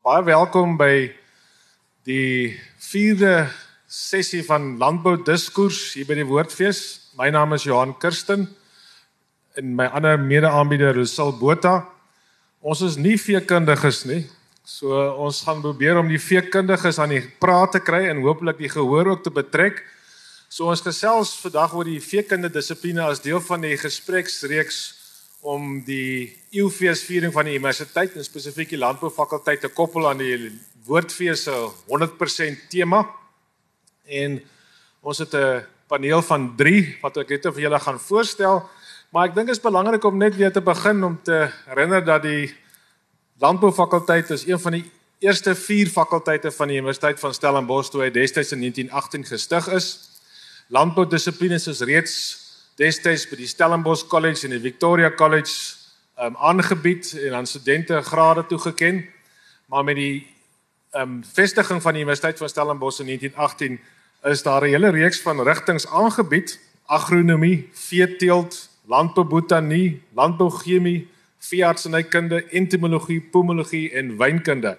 Baie welkom by die 4de sessie van Landbou Diskurs hier by die Woordfees. My naam is Johan Kirsten en my ander mede-aanbieder Rusel Botha. Ons is nie veekundiges nie. So ons gaan probeer om die veekundiges aan die praat te kry en hopelik die gehoor ook te betrek. So ons gesels vandag oor die veekunde dissipline as deel van die gespreksreeks om die eeufeesviering van die universiteit en spesifiek die landboufakulteit te koppel aan die woordfees se 100% tema. En ons het 'n paneel van 3 wat ek net vir julle gaan voorstel. Maar ek dink dit is belangrik om net weer te begin om te herinner dat die landboufakulteit is een van die eerste 4 fakulteite van die Universiteit van Stellenbosch toe hy destyds in 1918 gestig is. Landboudissiplines is reeds destyds by die Stellenbosch College en die Victoria College um aangebied en aan studente grade toegeken. Maar met die um vestiging van die Universiteit van Stellenbosch in 1918 is daar 'n hele reeks van rigtings aangebied: agronomie, veeteelt, landboubotanie, landbouchemie, veeartsenykunde, entomologie, pomologie en wynkunde.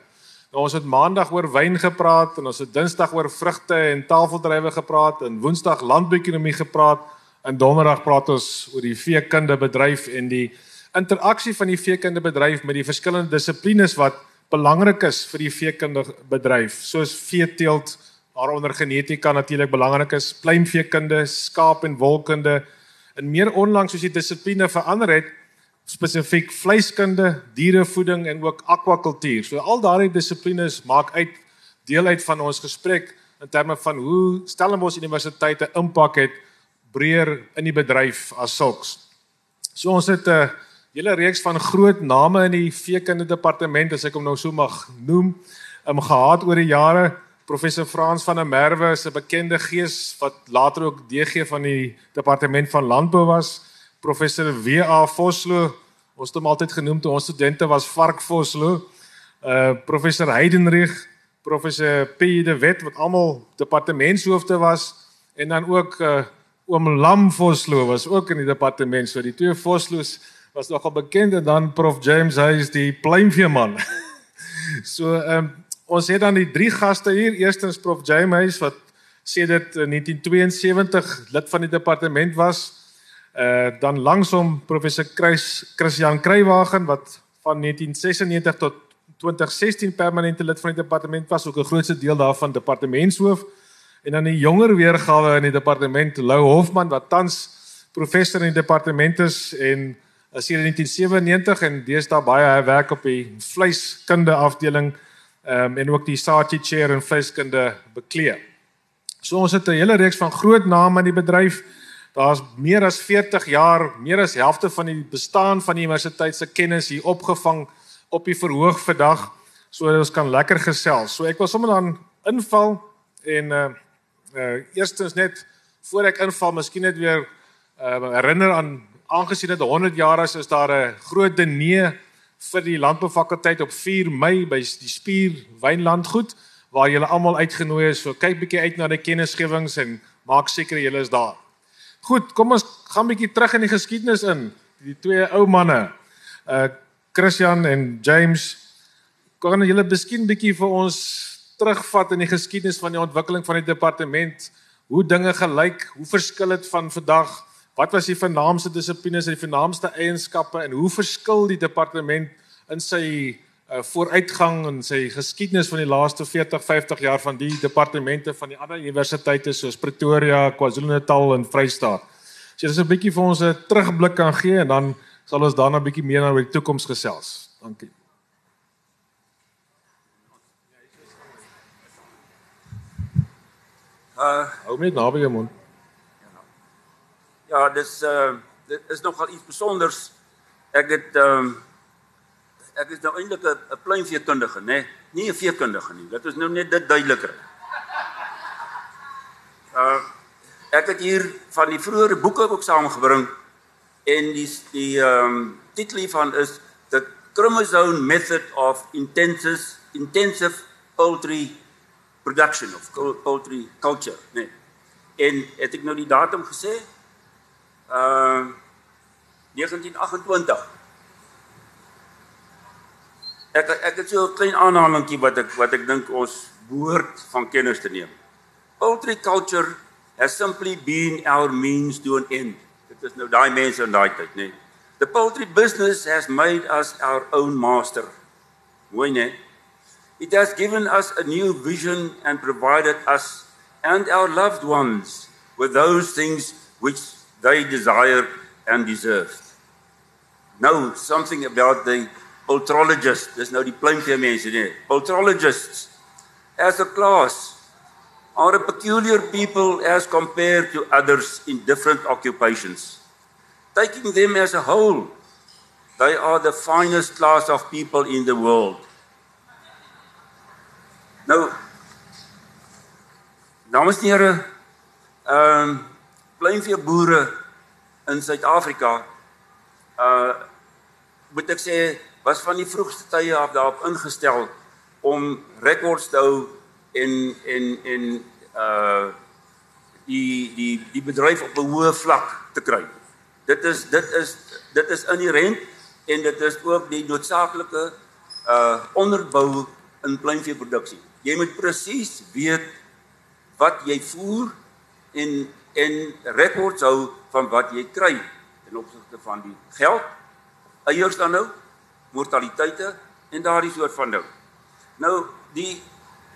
Nou ons het maandag oor wyn gepraat en ons het dinsdag oor vrugte en tafeldrywe gepraat en woensdag landbouekonomie gepraat en donderdag praat ons oor die veekunde bedryf en die interaksie van die veekunde bedryf met die verskillende dissiplines wat belangrik is vir die veekunde bedryf soos veeteelt waaronder genetika natuurlik belangrik is, pluimveekunde, skaap en wolkunde en meer onlangs soos die dissipline verander het spesifiek vleiskunde, dierevoeding en ook akwakultuur. So al daardie dissiplines maak uit deel uit van ons gesprek in terme van hoe Stellenbosch Universiteit 'n impak het breër in die bedryf as sulks. So ons het 'n hele reeks van groot name in die veekunde departement as ek hom nou so mag noem, um, gehad oor die jare. Professor Frans van der Merwe is 'n bekende gees wat later ook DG van die departement van landbou was. Professor W.A. Vosloo, ons het hom altyd genoem toe ons studente was Vark Vosloo. Uh professor Heidenrich, professor P. de Wet wat almal departementshoofde was en dan ook uh oom Lam Vosloo was ook in die departement. So die twee Vosloos was nogal bekend en dan prof James hy is die pluimveeman. so ehm um, ons het dan die drie gaste hier. Eerstens prof James Huys wat sedert 1972 lid van die departement was. Uh dan langsom professor Chris Christian Kruiwagen wat van 1996 tot 2016 permanente lid van die departement was, ook 'n grootste deel daarvan departementshoof. En dan die jonger weergawe in die departement Lou Hofman wat tans professor in die departement is en as hier in 1997 en deesdae baie hy werk op die vleiskunde afdeling um, en ook die Saatchi chair in vleiskunde beklee. So ons het 'n hele reeks van groot name in die bedryf. Daar's meer as 40 jaar, meer as helfte van die bestaan van die universiteit se kennis hier opgevang op die verhoog vandag sodat ons kan lekker gesels. So ek wil sommer dan inval en uh uh eerstens net voor ek inval, miskien net weer uh herinner aan aangesien dit 100 jaar is, is daar 'n groot diner vir die landboufakulteit op 4 Mei by die Spier Wynlandgoed waar julle almal uitgenooi is. So kyk bietjie uit na die kennisgewings en maak seker julle is daar. Goed, kom ons gaan bietjie terug in die geskiedenis in. Die twee ou manne, uh Christian en James, kan julle miskien bietjie vir ons terugvat in die geskiedenis van die ontwikkeling van die departement, hoe dinge gelyk, hoe verskil dit van vandag? Wat was die vernaamste dissiplines en die vernaamste eienskappe en hoe verskil die departement in sy uh, vooruitgang en sy geskiedenis van die laaste 40, 50 jaar van die departemente van die ander universiteite soos Pretoria, KwaZulu-Natal en Vrystaat? So dis 'n bietjie vir ons 'n terugblik kan gee en dan sal ons daarna 'n bietjie meer oor die toekoms gesels. Dankie. Uh hou net naby jou mond. Ja, dis uh dit is nogal iets spesiaals. Ek het ehm um, ek is nou eintlik 'n pluimveekundige, nê? Nee, nie 'n veekundige nie. Dit is nou net dit duideliker. Uh ek het hier van die vroeëre boeke ook saamgebring en die die ehm um, titel hiervan is The Chromosome Method of Intensive Intensive Poultry production of poultry culture, nee. En het ek nou die datum gesê? Uh 1928. ek ek het so 'n klein aanhalingkie wat ek wat ek dink ons behoort van kennis te neem. Poultry culture has simply been our means to an end. Dit is nou daai mense in daai tyd, nê. Nee. The poultry business has made us our own master. Mooi, nê. It has given us a new vision and provided us and our loved ones with those things which they desire and deserve. Now, something about the poultrologists. Dis nou die pluimvee mense, nê. Poultrologists as a class are a peculiar people as compared to others in different occupations. Taking them as a whole, they are the finest class of people in the world. Nou Dames en here, ehm um, pluimvee boere in Suid-Afrika uh moet ek sê was van die vroegste tye af daarop ingestel om rekords te hou en en en uh die die die bedryf op 'n hoë vlak te kry. Dit is dit is dit is inherent en dit is ook die noodsaaklike uh onderbou in pluimveeproduksie. Jy moet presies weet wat jy voer en en rekords hou van wat jy kry ten opsigte van die geld, eiers dan nou, mortaliteite en daardie soort van ding. Nou die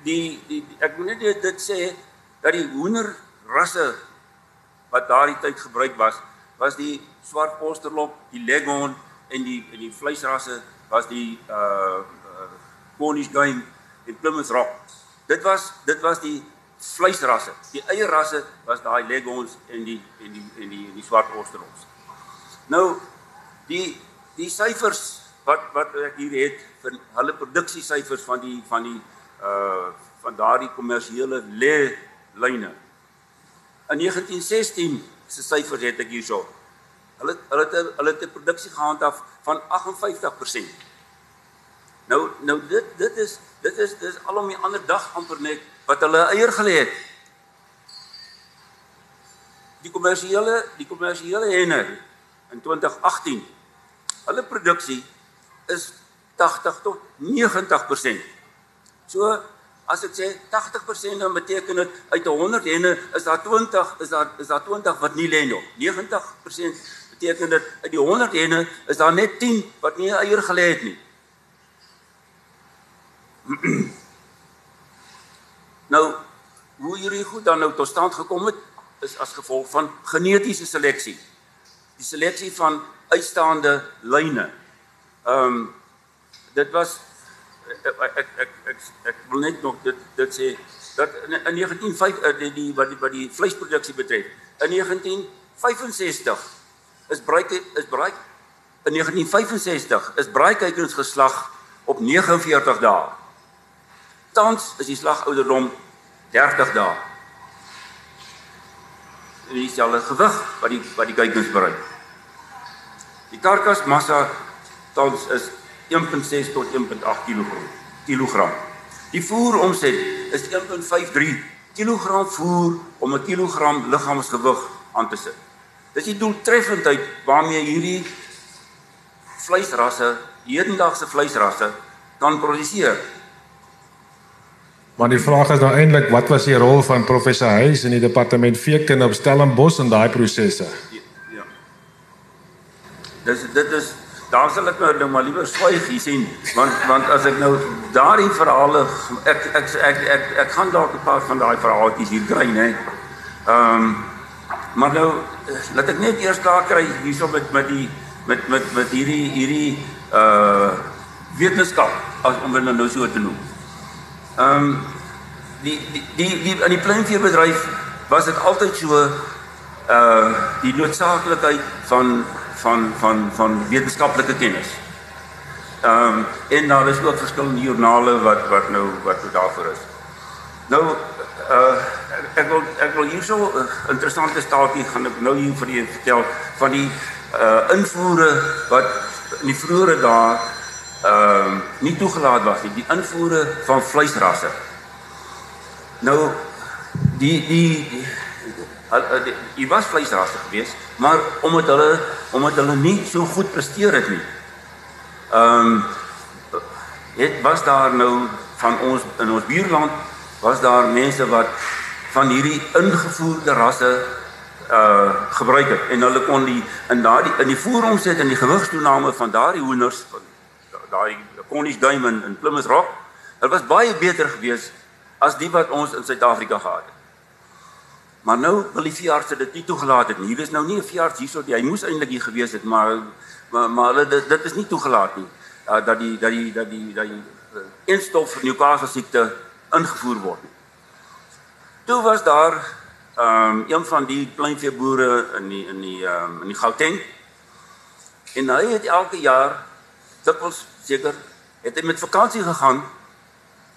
die die, die ek moet net dit, sê dat die hoender rasse wat daardie tyd gebruik was, was die swart posterlop, die leghorn en die en die vleisrasse was die uh, uh Cornish game en Plymouth Rock. Dit was dit was die vleisrasse. Die eierrasse was daai leghorns en die en die en die en die swart posterlops. Nou die die syfers wat wat ek hier het vir hulle produksiesyfers van die van die uh van daardie kommersiële lê lyne. In 1916 se syfers het ek hierso. Hulle hulle het hulle het 'n produksie gehandhaaf van 58%. Nou nou dit dit is dit is dis alom die ander dag amper net wat hulle eier gelê het. Die kommersiële die kommersiële henne in 2018 hulle produksie is 80 tot 90%. So as ek sê 80% dan beteken dit uit 100 henne is daar 20 is daar is daar 20 wat nie lê nie. 90% beteken dit uit die 100 henne is daar net 10 wat nie eier gelê het nie. nou hoe hierdie goed dan nou tot stand gekom het is as gevolg van genetiese seleksie. Die seleksie van uitstaande lyne. Ehm um, dit was ek ek ek ek, ek wil net nog dit dit sê dat in, in 1905 eh, die, die wat die wat die vleisproduksie betref. In 1965 is bruik is bruik in 1965 is braaikuikens geslag op 49 dae. Tans is die slagouderdom 30 dae. En dis al 'n gewig wat die wat die kuikens bereik. Die karkasmassa tans is 1.6 tot 1.8 kg. Kilogram. Die voeromset is 1.53 kg voer om 'n kilogram liggaamsgewig aan te sit. Dis die doeltreffendheid waarmee hierdie vleisrasse, hedendaagse vleisrasse kan produseer. Maar die vraag is nou eintlik wat was die rol van professor Huys in die departement veekunde op Stellenbosch in daai prosesse? Ja. Dis dit is daar sal ek nou nou maar liewer swyg hier sien want want as ek nou daardie verhale ek ek ek ek, ek, ek gaan dalk 'n paar van daai verhaaltjies hier kry nê. Ehm um, maar nou laat ek net eers daar kry hierso met met die met met met hierdie hierdie uh wetenskap as om dit nou so te noem. Ehm um, die die die in die pluimveebedryf was dit altyd so uh die noodsaaklikheid van van van van wetenskaplike kennis. Ehm um, en daar is ook verskillende joernale wat wat nou wat daarvoor is. Nou uh ek wil ek wil hierso 'n uh, interessante staaltjie gaan ek nou hier vir julle vertel van die uh invoere wat in die vroeë dae ehm uh, nie toegelaat was nie, die invoere van vleisrasse. Nou die die, Hy was vleisrasse gewees, maar omdat hulle omdat hulle nie so goed presteer het nie. Ehm um, het was daar nou van ons in ons buurland was daar mense wat van hierdie ingevoerde rasse uh gebruik het en hulle kon die in daardie in die voeromset en die gewigstoename van daardie hoenders daai Cornish Diamond en Plymouth Rock dit was baie beter geweest as die wat ons in Suid-Afrika gehad het. Maar nou wil die veearts dit nie toegelaat het nie. Hier is nou nie 'n veearts hierso die hy moes eintlik hier gewees het, maar maar maar hulle dit dit is nie toegelaat nie. Uh, dat die dat die dat die dat die uh, instof vir Newcastle siekte ingevoer word. Toe was daar ehm um, een van die kleinveeboere in die in die ehm um, in die Gauteng. En hy het elke jaar dikwels seker het hy met vakansie gegaan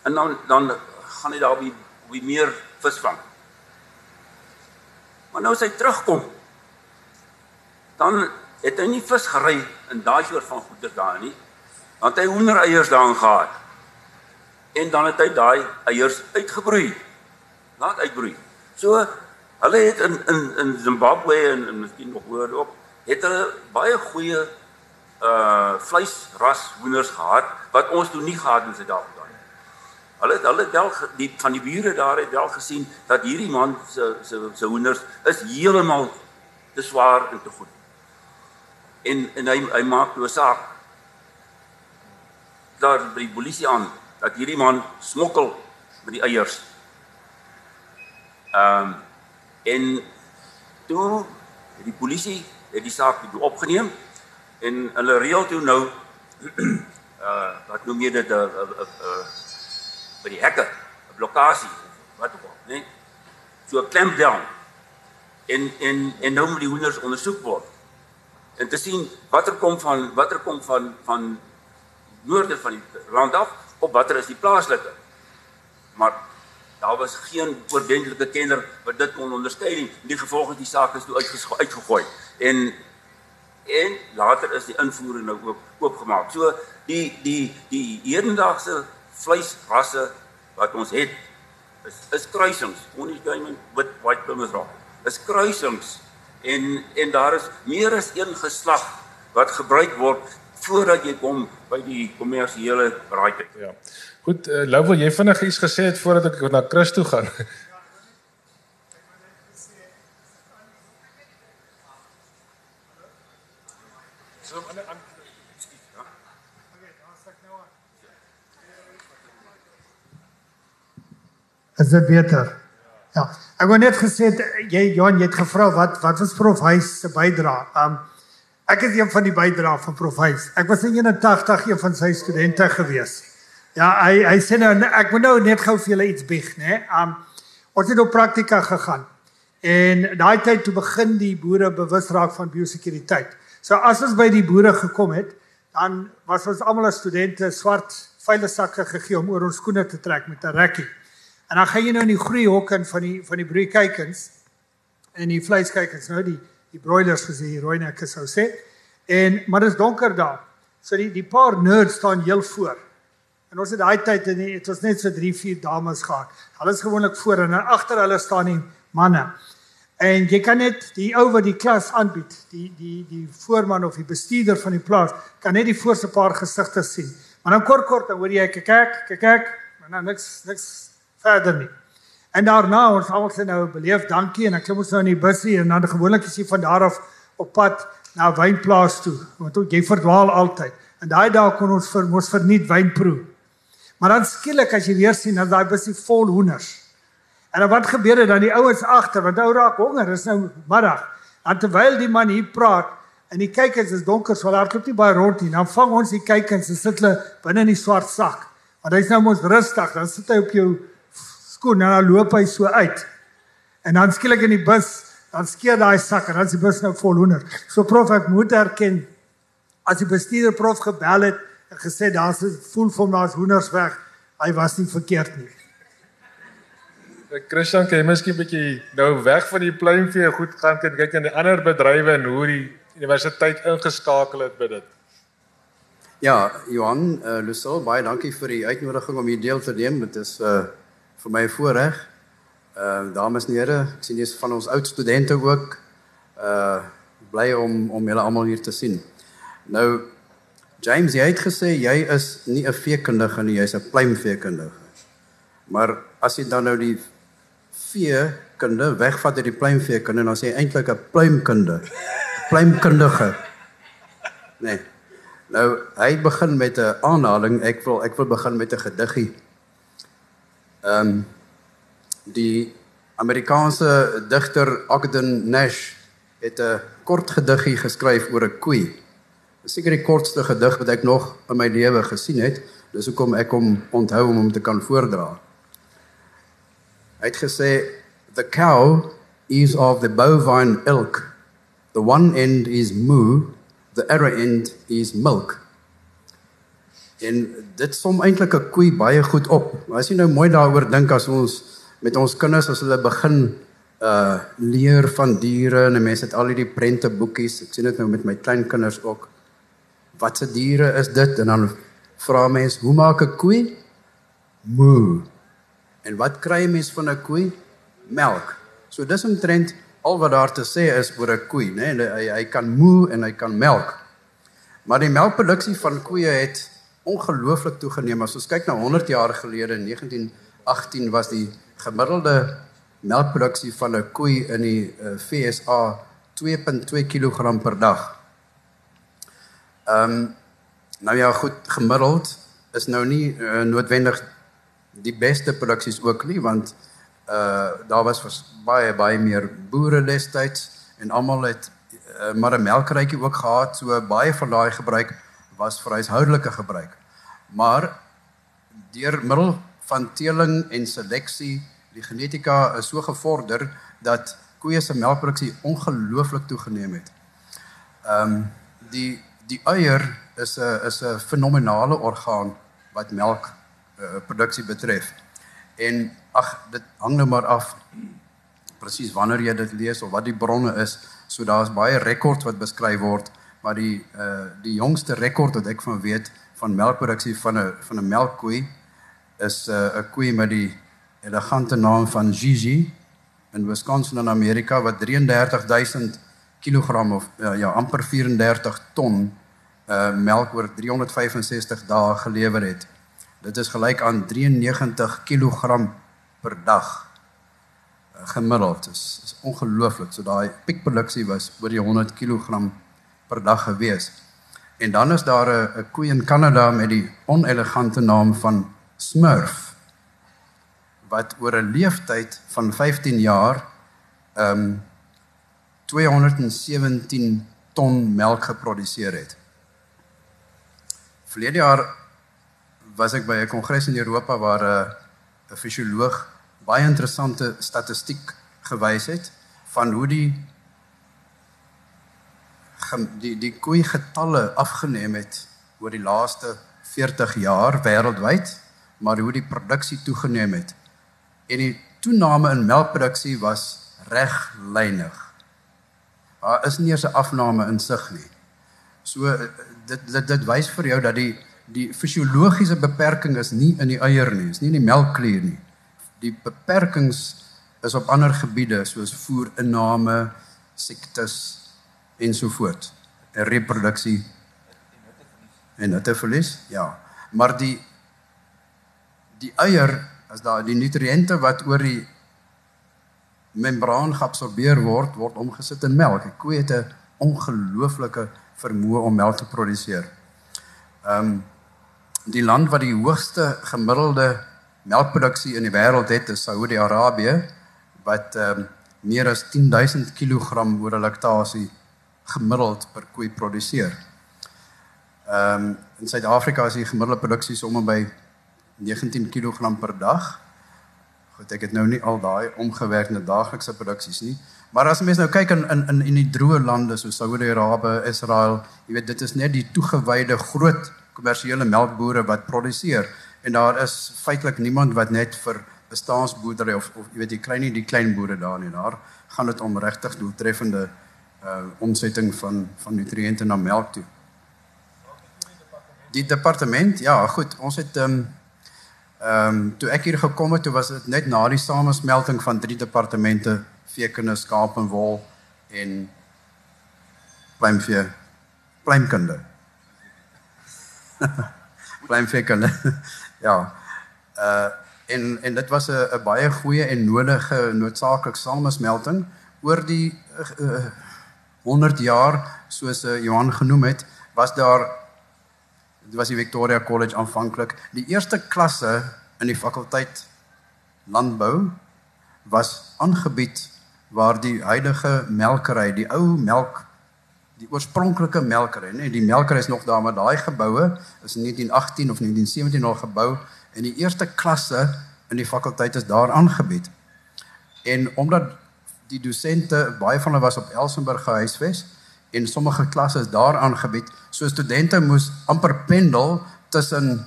en dan dan gaan hy daar by by meer vis vang. Maar nou as hy terugkom dan het hy nie vis gery in daai soort van goeder daar nie. Want hy hoendereiers daarin gehad. En dan het hy daai eiers uitgebroei. Laat uitbroei. So hulle het in in in Zimbabwe en en miskien nog hoor ook, het hulle baie goeie uh vleisras hoenders gehad wat ons toe nie gehad in Suid-Afrika nie. Hulle hulle wel die van die bure daar het wel gesien dat hierdie man se se se hoenders is heeltemal te swaar en te goed. En en hy hy maak toe 'n saak daar by die polisie aan dat hierdie man smokkel met die eiers. Ehm um, en toe het die polisie het die saak toe opgeneem en hulle reël toe nou uh wat noem jy dit 'n uh, uh, uh, by die hekke 'n blokkade wat ook al nê so 'n clampdown en en en nou moet die hoenders ondersoek word. En te sien watter kom van watter kom van van noorde van die land af of watter is die plaaslike. Maar daar was geen oordentlike kenner wat dit kon onderskei nie. Die gevolg het die saak is toe uitgegooi. En en later is die invoering nou ook oopgemaak. So die die die hedendaagse vleisrasse wat ons het is is kruisings. Cornish game with white plymouth rock. Is kruisings en en daar is meer as een geslag wat gebruik word voordat jy kom by die kommersiële raaityd. Ja. Goed, uh, Lou, wil jy vinnig iets gesê het voordat ek na Chris toe gaan? Is dit beter? Ja. Ek wou net gesê jy Johan jy het gevra wat wat was prof Huys se bydrae? Um ek is een van die bydrae van prof Huys. Ek was in 81 een van sy studente gewees. Ja, hy hy sê nou ek moet nou net gou vir julle iets bieg, né? Um ons het op praktika gegaan. En daai tyd toe begin die boere bewus raak van biosekuriteit. So as ons by die boere gekom het, dan was ons almal as studente swart vuile sakke gegee om oor ons skoene te trek met 'n rekkie. En dan gaan jy nou in die groeihok in van die van die broeikykens en die vleiskykens nou die die broilers soos die rooi nekke sou sê. En maar dit is donker daar. So die die paar nerds staan heel voor. En ons het daai tyd en dit was net so 3, 4 dames gehad. Hulle is gewoonlik voor en agter hulle staan die manne. En jy kan net die ou wat die klas aanbied, die die die voorman of die bestuurder van die plaas, kan net die voorste paar gesigte sien. Maar dan kort kort dan hoor jy kyk kyk kyk, maar nou niks niks verder nie. En daarna ons almal sê nou beleef dankie en ek klim ons nou in die busie en dan gewoonlik is jy van daar af op pad na wynplaas toe want ook jy verdwaal altyd. En daai dae kon ons vir mos verniet wyn proe. Maar dan skielik as jy weer sien dat daai busie vol hoenders. En dan wat gebeur het dan die ouens agter want ou raak honger, is nou middag. En terwyl die man hier praat en die kykens is donker, so daar klop nie baie rond nie. Dan vang ons die kykens en sit hulle binne in die swart sak. Want hy's nou mos rustig, dan sit hy op jou skoen en dan loop hy so uit. En dan skielik in die bus, dan skeer daai sak en dan is die bus nou vol hoender. So prof ek moet erken as die bestuurder prof gebel het en gesê daar's voel vir my as hoenders weg, hy was nie verkeerd nie. Ek Christian, kan jy miskien 'n bietjie nou weg van die pluimvee goed gaan kyk in die ander bedrywe en hoe die universiteit ingeskakel het by dit? Ja, Johan, uh, Lucille, baie dankie vir die uitnodiging om hier deel te neem. Dit is uh vir my voorreg. Ehm uh, dames en here, ek sien dis van ons oud studente ook. Uh bly om om julle almal hier te sien. Nou James, jy het gesê jy is nie 'n veekundige nie, jy's 'n pluimveekundige. Maar as jy dan nou die veekunde wegvat uit die pluimveekunde, dan sê jy eintlik 'n pluimkunde. Pluimkundige. Nee. Nou, hy begin met 'n aanhaling. Ek wil ek wil begin met 'n gediggie. Ehm um, die Amerikaanse digter Ogden Nash het 'n kort gediggie geskryf oor 'n koei. Dis seker die kortste gedig wat ek nog in my lewe gesien het. Dis hoekom ek hom onthou om hom te kan voordra. Hy het gesê the cow is of the bovine ilk. The one end is moo, the other end is milk. En dit som eintlik 'n koei baie goed op. As jy nou mooi daaroor dink as ons met ons kinders as hulle begin uh leer van diere en mense het al hierdie prente boekies. Ek sien dit nou met my klein kinders ook. Watse diere is dit? En dan vra mense, hoe maak 'n koei? Moo. En wat kry jy mens van 'n koei? Melk. So dis omtrent al wat daar te sê is oor 'n koei, né? Nee? Hy hy kan moo en hy kan melk. Maar die melkproduksie van koeie het ongelooflik toegeneem. As ons kyk na 100 jaar gelede, 1918 was die gemiddelde melkproduksie van 'n koei in die uh, FSA 2.2 kg per dag. Ehm um, nou ja, goed, gemiddeld is nou nie uh, noodwendig die beste produksies ook nie want uh daar was vers, baie baie meer boere destyds en almal het uh, maar 'n melkrytjie ook gehad so baie van daai gebruik was vir huishoudelike gebruik. Maar deur middel van teeling en seleksie, die genetika is so gevorder dat koeie se melkproduksie ongelooflik toegeneem het. Ehm um, die die eier is 'n is 'n fenominale orgaan wat melk uh, produksie betref. En ag dit hang nou maar af presies wanneer jy dit lees of wat die bronne is. So daar's baie rekords wat beskryf word, maar die uh die jongste rekord wat ek van weet van melkproduksie van 'n van 'n melkkoei is 'n uh, 'n koei met die elegante naam van Gigi in Wisconsin in Amerika wat 33000 kg of uh, ja amper 34 ton uh melk oor 365 dae gelewer het. Dit is gelyk aan 93 kg per dag gemiddeld. Dit is, is ongelooflik. So daai piekproduksie was oor die 100 kg per dag gewees. En dan is daar 'n koei in Kanada met die onelegante naam van Smurf wat oor 'n leeftyd van 15 jaar ehm um, 217 ton melk geproduseer het. Verlede jaar was ek by 'n kongres in Europa waar 'n 'n fisioloog baie interessante statistiek gewys het van hoe die die die koei getalle afgeneem het oor die laaste 40 jaar wêreldwyd, maar hoe die produksie toegeneem het. En die toename in melkproduksie was reglynig. Daar is nie eers 'n afname in sig nie. So dit dit dit wys vir jou dat die die fisiologiese beperking is nie in die eier nie, is nie in die melkklier nie. Die beperkings is op ander gebiede soos voerinname, siektes en so voort. 'n Reproduksie en nutteverlies. Ja. Maar die die eier as daar die nutriënte wat oor die membraan geabsorbeer word, word omgesit in melk. Die koe het 'n ongelooflike vermoë om melk te produseer. Ehm um, die land wat die hoogste gemiddelde melkproduksie in die wêreld het is Saudi-Arabië wat ehm um, meer as 10000 kg oor 'n laktasie gemiddeld per koei produseer. Ehm um, in Suid-Afrika is die gemiddelde produksie sommer by 19 kg per dag. Goed, ek het nou nie al daai omgewerk na daaglikse produksies nie, maar as mense nou kyk in in in in die droë lande soos Saudi-Arabië, Israel, jy weet dit is net die toegewyde groot kommersiële melkbore wat produseer en daar is feitelik niemand wat net vir bestaansboerdery of of jy weet die klein nie die klein boere daar nie daar gaan dit om regtig doeltreffende uh omsetting van van nutriënte na melk toe. Die departement, ja, goed, ons het ehm um, ehm um, toe ek hier gekom het, toe was dit net na die samesmelting van drie departemente, veekunde, skaap en wol en pluimvee, pluimkunde. Pluimveekunde. ja. Uh en en dit was 'n baie goeie en nodige noodsaaklik samesmelting oor die uh, 100 jaar soos uh, Johan genoem het, was daar dit was die Victoria College aanvanklik die eerste klasse in die fakulteit landbou was aangebied waar die huidige melkery, die ou melk die oorspronklike melkery, nê, die melkery is nog daar, maar daai geboue is in 1918 of 1917 al gebou en die eerste klasse in die fakulteit is daar aangebied. En omdat die dosente baie van hulle was op Elsenburg gehuisves en sommige klasse is daar aangebied, so studente moes amper pendel tussen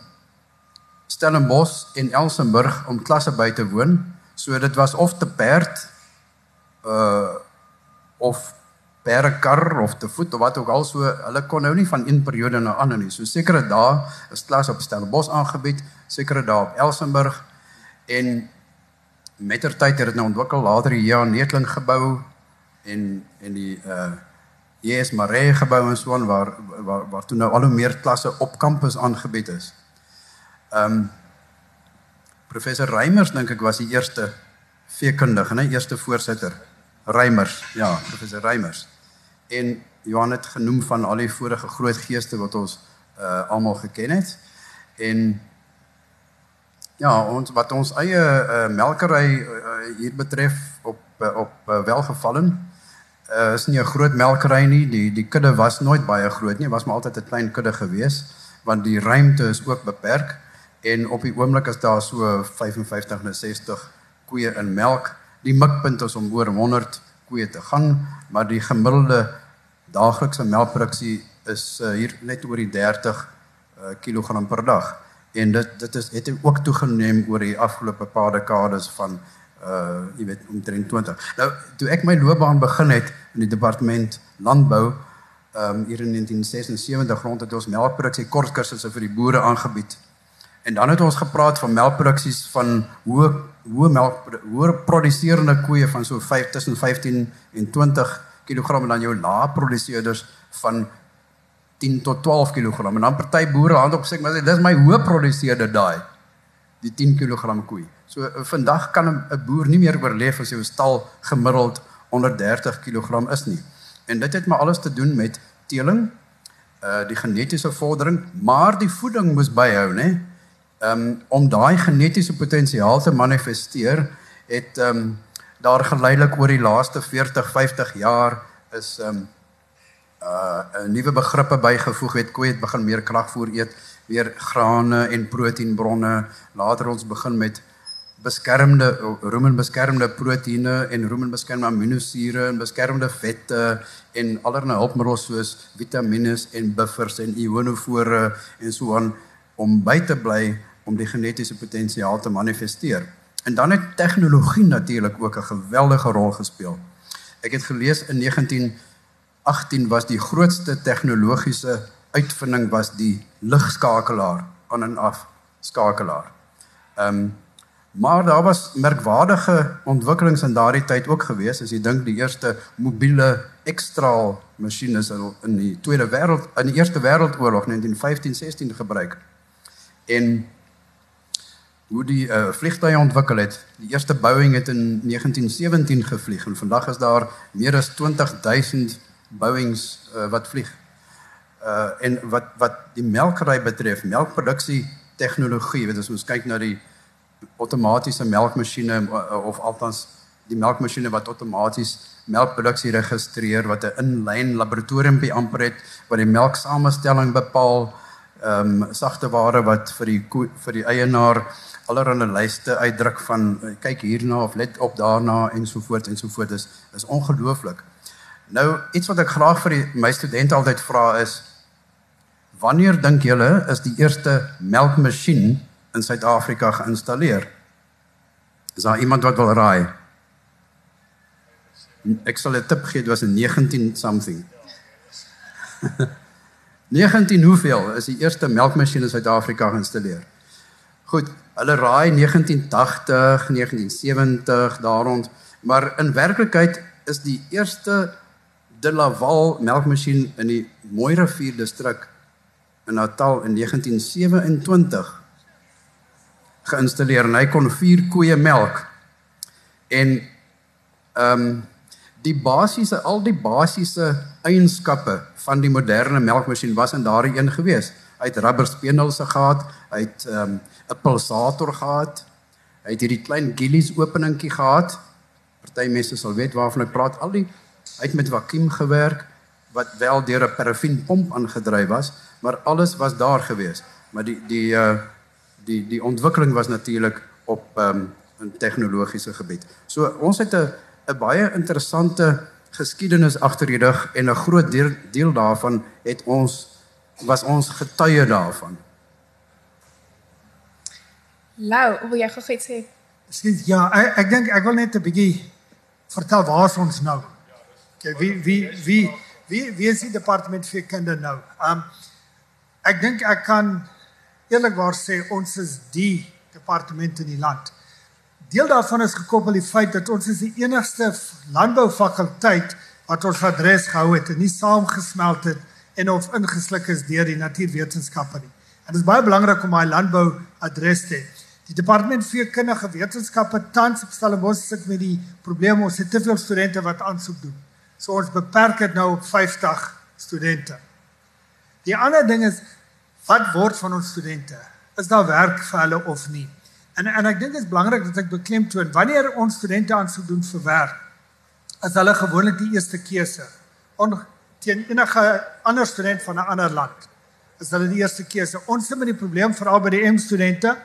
Stellenbosch en Elsenburg om klasse by te woon. So dit was of te perd uh of perkar of te voet of wat ook al so hulle kon nou nie van een periode na ander nie. So sekere dae is klas op Stellenbosch aangebied, sekere dae op Elsenburg en mettertyd het dit nou ontwikkel later hier in Netling gebou en en die uh JS Maree gebou en so aan waar waar waar toe nou al hoe meer klasse op kampus aangebied is. Um professor Reimers dink ek was die eerste veekundige, nee, eerste voorsitter. Reimers, ja, professor Reimers. En Johan het genoem van al die vorige groot geeste wat ons uh almal geken het. En ja, ons wat ons eie uh, melkery uh, hier betref op uh, op uh, welgevallen. Uh is nie 'n groot melkery nie. Die die kudde was nooit baie groot nie, was maar altyd 'n klein kudde gewees want die ruimte is ook beperk en op die oomblik is daar so 55 na 60 koeie in melk die mikpunt is om oor 100 koeie te gaan, maar die gemiddelde daaglikse melkproduksie is uh, hier net oor die 30 uh, kg per dag. En dit dit is het ook toegeneem oor die afgelope paar dekades van uh jy weet omtrent 20. Nou toe ek my loopbaan begin het in die departement landbou um hier in 1976 rond het ons melkproduksie kortkursusse vir die boere aangebied. En dan het ons gepraat van melkproduksies van hoe hoe melk hoe produseerende koeie van so 5 tussen 15 en 20 kg en dan jou lae produseerders van 10 tot 12 kg. En dan party boere hand op sê maar dis my hoë produseerde daai die 10 kg koei. So vandag kan 'n boer nie meer oorleef as sy stal gemiddeld onder 30 kg is nie. En dit het maar alles te doen met teeling, uh die genetiese vordering, maar die voeding moes byhou, né? um, om daai genetiese potensiaal te manifesteer het um, daar geleidelik oor die laaste 40 50 jaar is um uh 'n nuwe begrippe bygevoeg het koei het begin meer kragvoer eet weer grane en proteïenbronne later ons begin met beskermde rumen beskermde proteïene en rumen beskermde aminosure en beskermde vette en allerlei hulpmiddels soos vitamiene en buffers en ionofore en so aan om by te bly om die genetiese potensiaal te manifesteer. En dan het tegnologie natuurlik ook 'n geweldige rol gespeel. Ek het gelees in 1918 was die grootste tegnologiese uitvinding was die ligskakelaar aan en af skakelaar. Ehm um, maar daar was merkwaardige ontwikkelings in daardie tyd ook gewees as jy dink die eerste mobiele ekstraal masjiene in die Tweede Wêreld in die Eerste Wêreldoorlog 1915-16 gebruik. En hoe die uh, vliegtuie ontwikkel het. Die eerste Boeing het in 1917 gevlieg en vandag is daar meer as 20000 Boeings uh, wat vlieg. Uh en wat wat die melkery betref, melkproduksie tegnologie, weet as ons kyk na die outomatiese melkmasjiene uh, of althans die melkmasjiene wat outomaties melkproduksie registreer wat 'n inlyn laboratorium by amper het wat die melksamestelling bepaal, ehm um, sagte ware wat vir die vir die eienaar allerhande lyste uitdruk van eh, kyk hierna of let op daarna ensovoorts ensovoorts is is ongelooflik. Nou iets wat ek graag vir die, my studente altyd vra is wanneer dink julle is die eerste melkmasjien in Suid-Afrika geïnstalleer? Is daar iemand wat wil raai? Ek sal 'n tip gee, dit was in 19 something. 19 hoeveel is die eerste melkmasjien in Suid-Afrika geïnstalleer? Goed, hulle raai 1980, 1970 daaroond, maar in werklikheid is die eerste De Laval melkmasjien in die Mooi Rivier distrik in Natal in 1927 geïnstalleer en hy kon 4 koeie melk. En ehm um, die basiese al die basiese eienskappe van die moderne melkmasjien was in daardie een gewees. Hy het rubberspeenels gehad, hy het ehm, 'n um, pulsator gehad. Hy het hierdie klein gillies openingkie gehad. Party mense sal weet waarvan ek praat. Al die hy het met vakuum gewerk wat wel deur 'n parafinpomp aangedryf was, maar alles was daar gewees. Maar die die uh die die ontwikkeling was natuurlik op ehm um, 'n tegnologiese gebied. So ons het 'n 'n baie interessante geskiedenis agter die rug en 'n groot deel, deel daarvan het ons was ons getuie daarvan. Lau, wil jy gou iets sê? Miskien ja, ek, ek dink ek wil net 'n bietjie vertel waar ons nou. Okay, wie wie wie wie wie is die departement vir kinder nou? Um ek dink ek kan eerlikwaar sê ons is die departement in die land. Deel daarvan is gekoppel die feit dat ons is die enigste landboufakulteit wat ons adres gehou het en nie saamgesmelt het en of ingesluk is deur die natuurwetenskappe nie. En dit is baie belangrik om daai landbou adres te hê. Die departement vir kundige wetenskappe tans op Stellenbosch sit met die probleem ons het te veel studente wat aansoek doen. So ons beperk dit nou op 50 studente. Die ander ding is wat word van ons studente? Is daar werk vir hulle of nie? En en ek dink dit is belangrik dat ek beklemtoon wanneer ons studente aansoek doen vir werk, is hulle gewoonlik die eerste keuse. On teen enige ander student van 'n ander land is hulle die eerste keuse. Ons het met die probleem veral by die M studente,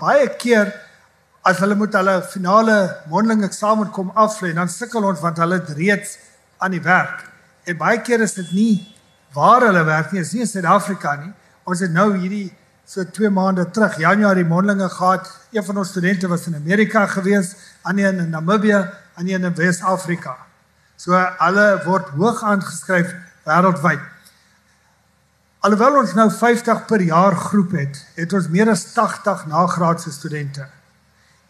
baie keer as hulle moet hulle finale mondelinge eksamen kom aflê, dan sukkel ons want hulle het reeds aan die werk. En baie keer is dit nie waar hulle werk nie, is nie in Suid-Afrika nie. Ons het nou hierdie so 2 maande terug Januarie mondelinge gehad. Een van ons studente was in Amerika gewees, ander in Namibië, ander in Wes-Afrika. So hulle word hoog aangeskryf wêreldwyd. Alhoewel ons nou 50 per jaar groep het, het ons meer as 80 nagraadse studente.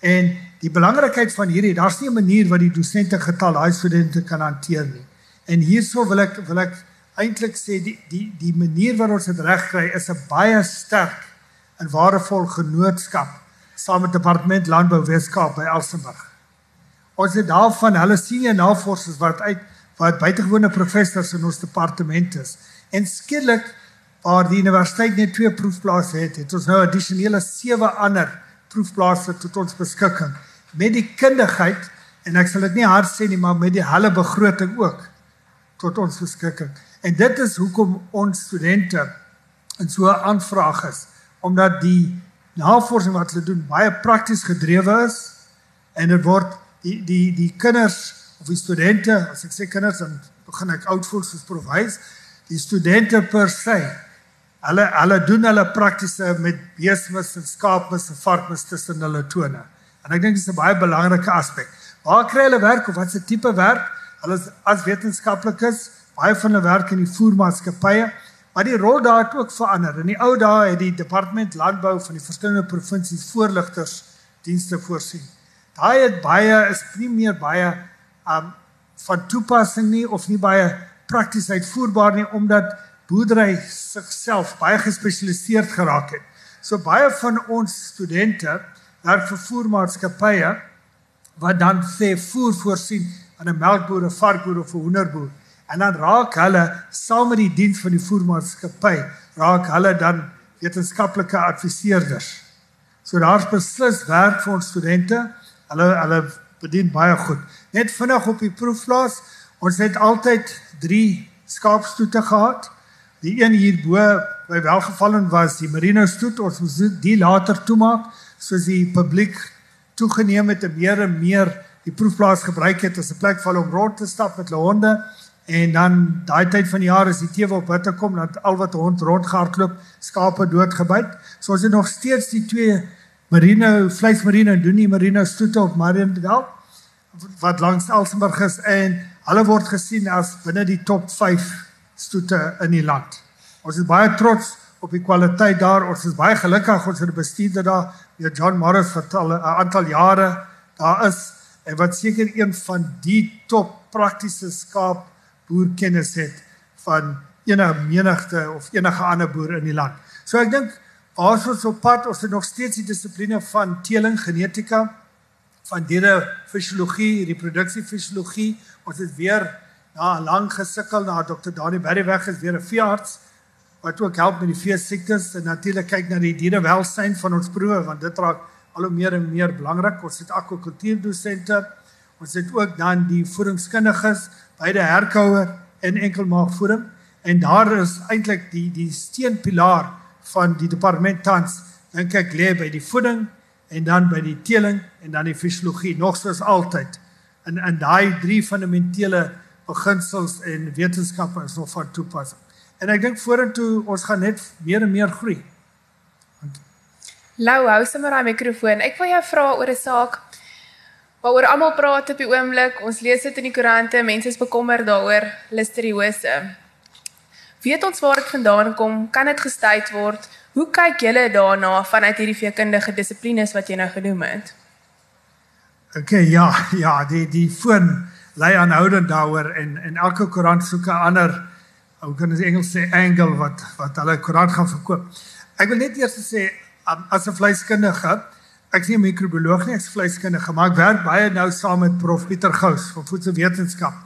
En die belangrikheid van hierdie, daar's nie 'n manier wat die dosente getal daai studente kan hanteer nie. En hierso wil ek wil ek eintlik sê die die die manier waarop ons dit regkry is 'n baie sterk en waardevol genootskap saam met departement landbou Weskaap by Elsenburg. Ons het daarvan hulle senior navorsers wat uit wat buitengewone professors in ons departement is. En skielik waar die universiteit net twee proefplase het, het ons nou addisionele sewe ander proefplase tot ons beskikking met die kundigheid en ek sal dit nie hard sê nie maar met die hele begroting ook tot ons beskikking. En dit is hoekom ons studente in so 'n aanvraag is omdat die navorsing wat hulle doen baie prakties gedrewe is en dit word die die die kinders of die studente as ek sê kinders dan begin ek oud voel soos profwys die studente per se hulle hulle doen hulle praktiese met beesmis en skaapmis en varkmis tussen hulle tone en ek dink dit is 'n baie belangrike aspek waar kry hulle werk of wat se tipe werk hulle as wetenskaplikes baie van hulle werk in die voermaatskappye, maar die rol daar het ook verander. In die ou dae het die departement landbou van die verskillende provinsies voorligters dienste voorsien. Daai het baie is nie meer baie um van toepassing nie of nie baie prakties uitvoerbaar nie omdat boerdery sigself baie gespesialiseerd geraak het. So baie van ons studente werk vir voermaatskappye wat dan sê voer voorsien aan 'n melkboer, 'n varkboer of 'n hoenderboer. En dan raak hulle saam met die diens van die voermaatskappy, raak hulle dan wetenskaplike adviseerders. So daar's beslis werk vir ons studente. Hulle hulle bedien baie goed. Net vinnig op die proefplaas, ons het altyd 3 skaapstoete gehad. Die een hierbo by welgevallen was die Merino stoet. Ons moes die later toemaak soos die publiek toegeneem het en meer en meer die proefplaas gebruik het as 'n plek vir hulle om rond te stap met hulle honde. En dan daai tyd van die jaar as die tewe op hitte kom, dan al wat hond rondgehardloop, skape doodgebyt. So ons het nog steeds die twee merino vleismerino en doenie merino stoete op Mariendal wat langs Elsenburg is en hulle word gesien as binne die top 5 stoete in die land. Ons is baie trots op die kwaliteit daar. Ons is baie gelukkig ons het 'n bestuurder daar, meneer John Morris wat al 'n aantal jare daar is en wat seker een van die top praktiese skaap boerkennis het van enige menigte of enige ander boer in die land. So ek dink as ons op pad ons het nog steeds die dissipline van teeling, genetika, van diere fisiologie, reproduksie fisiologie. Ons het weer na lank gesukkel na Dr. Dani Berry weg is weer 'n veearts wat ook help met die vee siektes en natuurlik kyk na die dierewelsyn van ons proewe want dit raak al hoe meer en meer belangrik. Ons het akwakultuurdosente. Ons het ook dan die voedingskundiges by die herkouer en enkelmaagvoeding en daar is eintlik die die steunpilaar van die departement tans dink ek lê by die voeding en dan by die teeling en dan die fisiologie nog soos altyd in in daai drie fundamentele beginsels en wetenskappe is nog van toepassing. En ek dink vorentoe ons gaan net meer en meer groei. Lou, hou sommer daai mikrofoon. Ek wil jou vra oor 'n saak waaroor almal praat op die oomblik. Ons lees dit in die koerante, mense is bekommerd daaroor, listeriose. Weet ons waar dit vandaan kom? Kan dit gestuit word? Hoe kyk julle daarna vanuit hierdie veekundige dissiplines wat jy nou genoem het? OK, ja, ja, die die foon lei aanhoudend daaroor en en elke koerant soek 'n ander hoe kan ons Engels sê angle wat wat hulle koerant gaan verkoop. Ek wil net eers sê um, as 'n vleiskundige Ek sien microbioloog nie, ek's vleiskundige, maar ek werk baie nou saam met Prof Pieter Gous van voedselwetenskap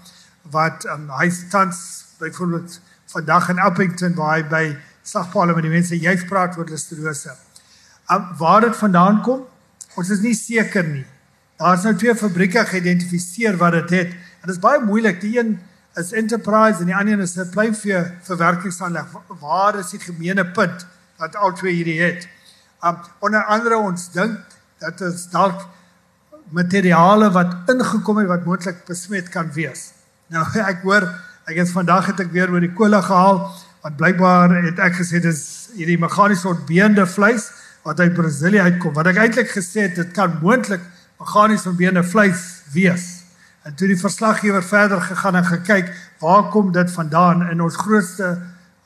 wat um, hy tans byvoorbeeld vandag in Appington waar hy by slagpale met die mense jy praat oor listerose. Um, waar dit vandaan kom, ons is nie seker nie. Daar's nou twee fabrieke geïdentifiseer wat dit het. En dit is baie moeilik. Die een is Enterprise en die ander is 'n pluimvee verwerkingsaanleg. Waar is die gemeene punt wat al twee hierdie het? Um onder andere ons dink dat is dalk materiale wat ingekom het wat moontlik besmet kan wees. Nou ek hoor ek het vandag het ek weer oor die kolle gehaal want blykbaar het ek gesê dis hierdie meganiese ontbeende vleis wat uit Brasilië uitkom. Wat ek eintlik gesê het dit kan moontlik meganiese ontbeende vleis wees. En toe die verslaggewer verder gegaan en gekyk waar kom dit vandaan in ons grootste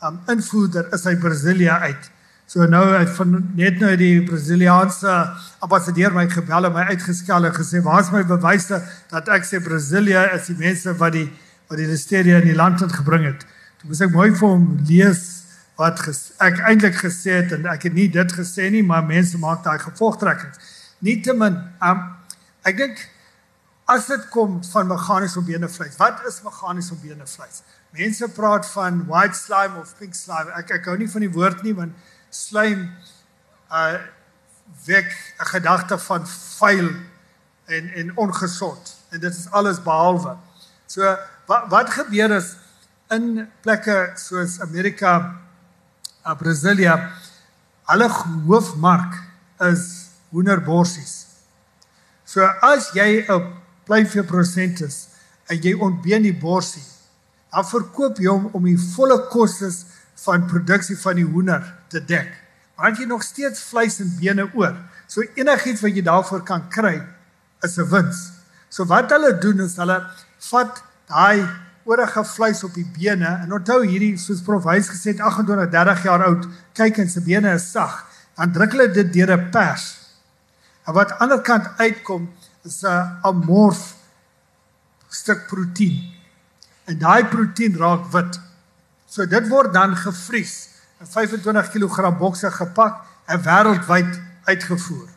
um, invoerder is uit Brasilië uit. So nou het van net nou die Brasiliaanse ambassadeur my gebel en my uitgeskel en gesê waar is my bewyse dat ek sê Brasilië is die mense wat die wat die listeria in die land het gebring het. Toe moet ek mooi vir hom lees wat ges, ek eintlik gesê het en ek het nie dit gesê nie, maar mense maak daai gevolgtrekkings. Nietemin, um, ek dink as dit kom van meganies ombeene vleis, wat is meganies ombeene vleis? Mense praat van white slime of pink slime. Ek ek hou nie van die woord nie want slaim uh wek 'n gedagte van vuil en en ongesond en dit is alles behalwe. So wat wat gebeur is in plekke soos Amerika, uh, Brasilia, hulle hoofmark is hoenderborsies. So as jy 'n pluimvee prosent is en jy ontbeen die borsie, dan verkoop jy hom om die volle kostes van produksie van die hoender te dek. Maar jy nog steeds vleis en bene oor. So enigiets wat jy daarvoor kan kry is 'n wins. So wat hulle doen is hulle vat daai oorige vleis op die bene en onthou hierdie soos prof Wys gesê het 28 30 jaar oud, kyk en se bene is sag. Dan druk hulle dit deur 'n pers. En wat aan die ander kant uitkom is 'n amorf stuk proteïen. En daai proteïen raak wit. So dit word dan gevries in 25 kg bokse gepak en wêreldwyd uitgevoer.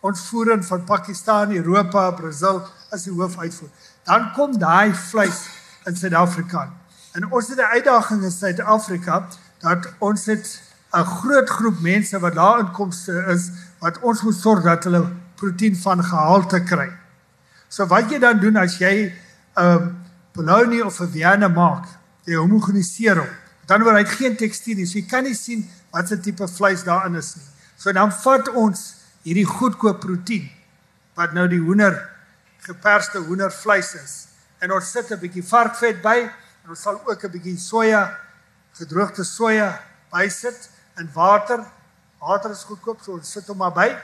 Ons voer in van Pakistan, Europa, Brasil is die hoofuitvoer. Dan kom daai vleis in Suid-Afrika. En ons het 'n uitdaging in Suid-Afrika dat ons het 'n groot groep mense wat daar inkomste is wat ons moet sorg dat hulle proteïen van gehalte kry. So wat jy dan doen as jy 'n uh, bologna of 'n Vienna maak, jy homogeniseer hom. Dan word hy geen tekstuur nie. So jy kan nie sien wat se tipe vleis daarin is nie. So dan vat ons hierdie goedkoop proteïen wat nou die hoender geperste hoendervleis is en ons sit 'n bietjie varkvet by en ons sal ook 'n bietjie soja gedroogde soja bysit in water. Water is goedkoop, so ons sit hom maar by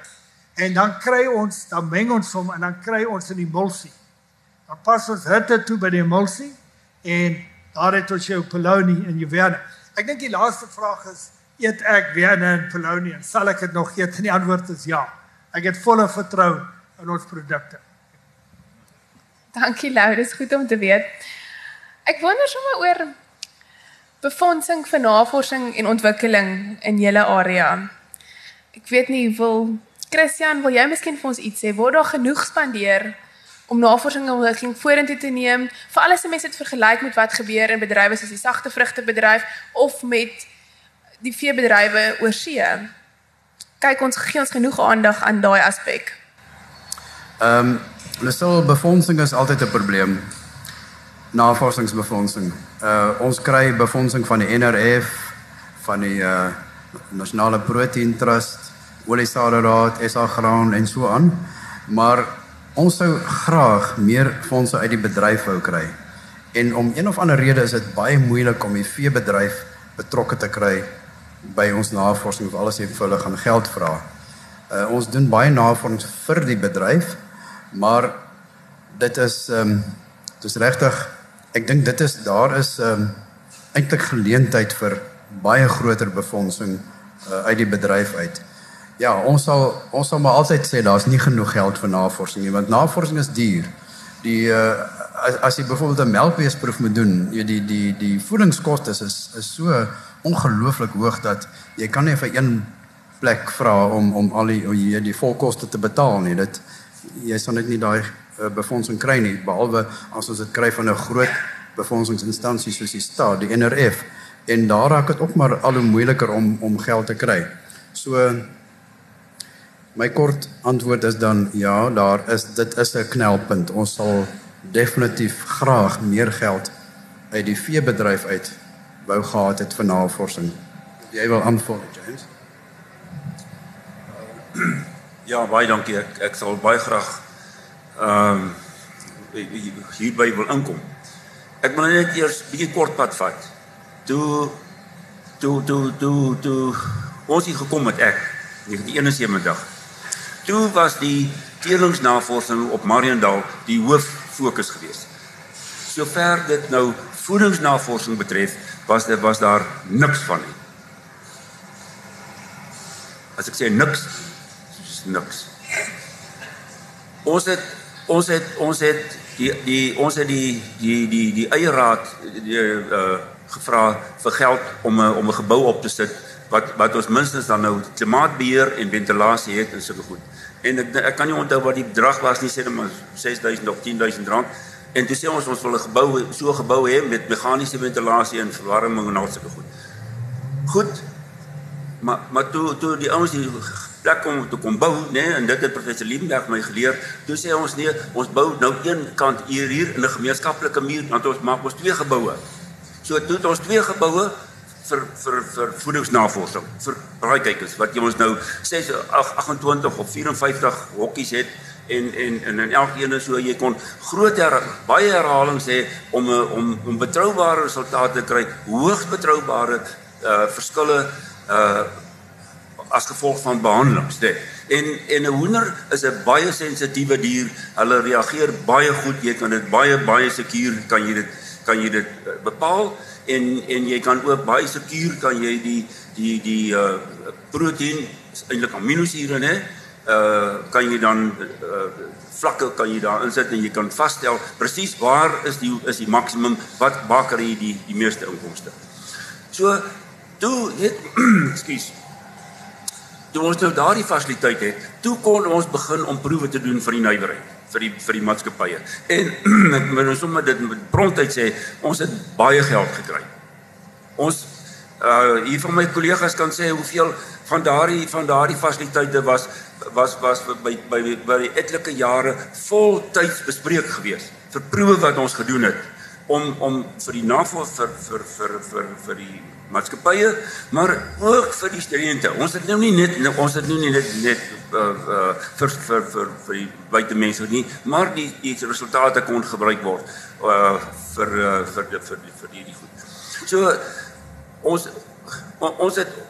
en dan kry ons, dan meng ons hom en dan kry ons 'n emulsie. Dan pas ons hitte toe by die emulsie en daar het ons jou polony en jou wene. Ek dink die laaste vraag is eet ek wene en polony en sal ek dit nog eet? En die antwoord is ja. Ek het volle vertroue in ons produkte. Dankie Lou, dis goed om te weet. Ek wonder sommer oor befondsing vir navorsing en ontwikkeling in julle area. Ek weet nie wil Christian, wil jy miskien vir ons iets sê? Word daar genoeg spandeer om navorsing en ontwikkeling vorentoe te neem? Veral as mense dit vergelyk met wat gebeur in bedrywe soos die sagte vrugtebedryf of met die veebedrywe oor see. Kyk ons gee ons genoeg aandag aan daai aspek. Ehm, um, so befondsing is altyd 'n probleem. Navorsingsbefondsing. Uh ons kry befondsing van die NRF, van die uh Nasionale Protein Trust, Oliesade Raad, SA Graan en so aan. Maar ons sou graag meer fondse uit die bedryf wou kry. En om een of ander rede is dit baie moeilik om die veebedryf betrokke te kry by ons navorsing of alles het vir hulle gaan geld vra. Uh, ons doen baie navorsing vir die bedryf, maar dit is ehm um, dis regtig ek dink dit is daar is ehm um, eintlik geleentheid vir baie groter befondsing uh, uit die bedryf uit. Ja, ons sal ons sal maar altyd sê daar's nie genoeg geld vir navorsing nie, want navorsing is duur. Die uh, as, as jy byvoorbeeld 'n melkbeesproef moet doen, jy die die die voedingskoste is is so ongelooflik hoog dat jy kan nie vir een plek vra om om al die die, die volkoste te betaal nie. Dit jy sal net nie daai uh, befondsing kry nie behalwe as ons dit kry van 'n groot befondsingsinstansie soos die staat, die NRF. En daar raak dit ook maar al hoe moeiliker om om geld te kry. So my kort antwoord is dan ja, daar is dit is 'n knelpunt. Ons sal definitief graag meer geld uit die veebedryf uit wou gehad het vir navorsing. Jy wil aanvul, James? Ja, baie dankie. Ek ek sal baie graag ehm um, hierby wil inkom. Ek wil net eers 'n bietjie kort pad vat. Toe toe toe toe toe ons hier gekom het ek 1971. Toe was die teelingsnavorsing op Mariendal die hoof fokus geweest. Sover dit nou voedingsnavorsing betref, was dit was daar niks van nie. As ek sê niks, is niks. Ons het ons het ons het die die ons het die die die die eie raad die uh gevra vir geld om 'n om 'n gebou op te sit wat wat ons minstens dan nou klimaatbeheer en ventilasie het en sulke goed. En ek ek kan nie onthou wat die bedrag was nie, sê net maar 6000 of 10000 rand. En toe sê ons ons wil 'n gebou so 'n gebou hê met meganiese ventilasie en verwarming en al sulke goed. Goed. Maar maar toe toe die ouens die plek kom toe kom bou, nê, nee, en dit het professor Liebenberg my geleer. Toe sê ons nee, ons bou nou een kant hier hier in 'n gemeenskaplike muur, want ons maak ons twee geboue. So toe het ons twee geboue vir vir vir voedingsnavorsing vir braaikykers wat jy ons nou 6 28 of 54 hokkies het en en en in elkeen is so jy kon groot her, baie herhalings hê om om om betroubare resultate te kry, hoogs betroubare uh verskille uh as gevolg van behandelings, dit. En en 'n hoender is 'n baie sensitiewe dier. Hulle reageer baie goed. Jy kan dit baie baie sekuur kan jy dit kan jy dit bepaal en en jy kan ook baie sekuur kan jy die die die uh proteïen eintlik aminosure nê uh kan jy dan uh vlakke kan jy daar insit en jy kan vasstel presies waar is die is die maksimum wat baker jy die die meeste inkomste. So toe het ekskuus. Toe ons nou daardie fasiliteit het, toe kon ons begin om proewe te doen vir die nywerheid vir die vir die maatskappye. En ek moet nou sommer dit met prontheid sê, ons het baie geld gekry. Ons uh hier van my kollegas kan sê hoeveel van daardie van daardie fasiliteite was was was by by by die etlike jare voltyds bespreek gewees vir proewe wat ons gedoen het om om vir die navors vir vir vir vir vir die maatskappye maar ook vir die studente. Ons het nou nie net ons het nou nie net net uh, uh vir vir vir vir die buitemense nie, maar die die resultate kon gebruik word uh vir uh, vir vir vir vir die, die goed. So ons ons het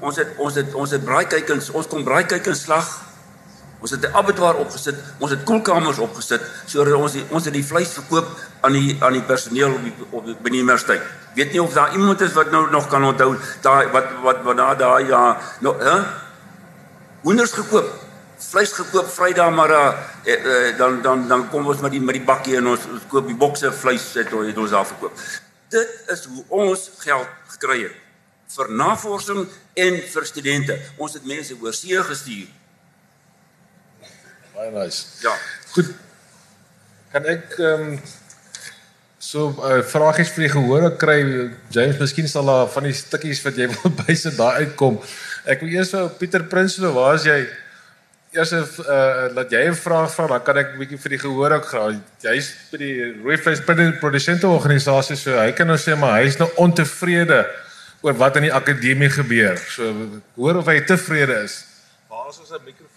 ons het ons het ons het braaikuikens, ons kom braaikuikens slag. Ons het 'n abattoir opgesit, ons het koelkamers opgesit sodat ons die, ons het die vleis verkoop aan die aan die personeel op die op die, by die universiteit. Weet nie of daar iemand is wat nou nog kan onthou daai wat wat wat daar daai ja, nou hè? Hoenders gekoop, vleis gekoop Vrydag maar uh, eh, dan dan dan kom ons met die met die bakkie en ons, ons koop die bokse vleis het, het ons daar verkoop. Dit is hoe ons geld gekry het vir navorsing en vir studente. Ons het mense oor see gestuur. Baie nice. Ja. Goed. Kan ek ehm um, so 'n uh, vragies vir die gehoor kry James, miskien sal daar van die stukkies wat jy wil bysit daar uitkom. Ek wil eers vir Pieter Prinsloo, waar is jy? Eers 'n uh, laat jy 'n vraag vra, dan kan ek 'n bietjie vir die gehoor ook vra. Jy's by die Rooi Vleis Produsente Organisasie, so hy kan nou sê maar hy's nou ontevrede oor wat in die akademie gebeur. So hoor of hy tevrede is. Waar is ons 'n mikrofoon?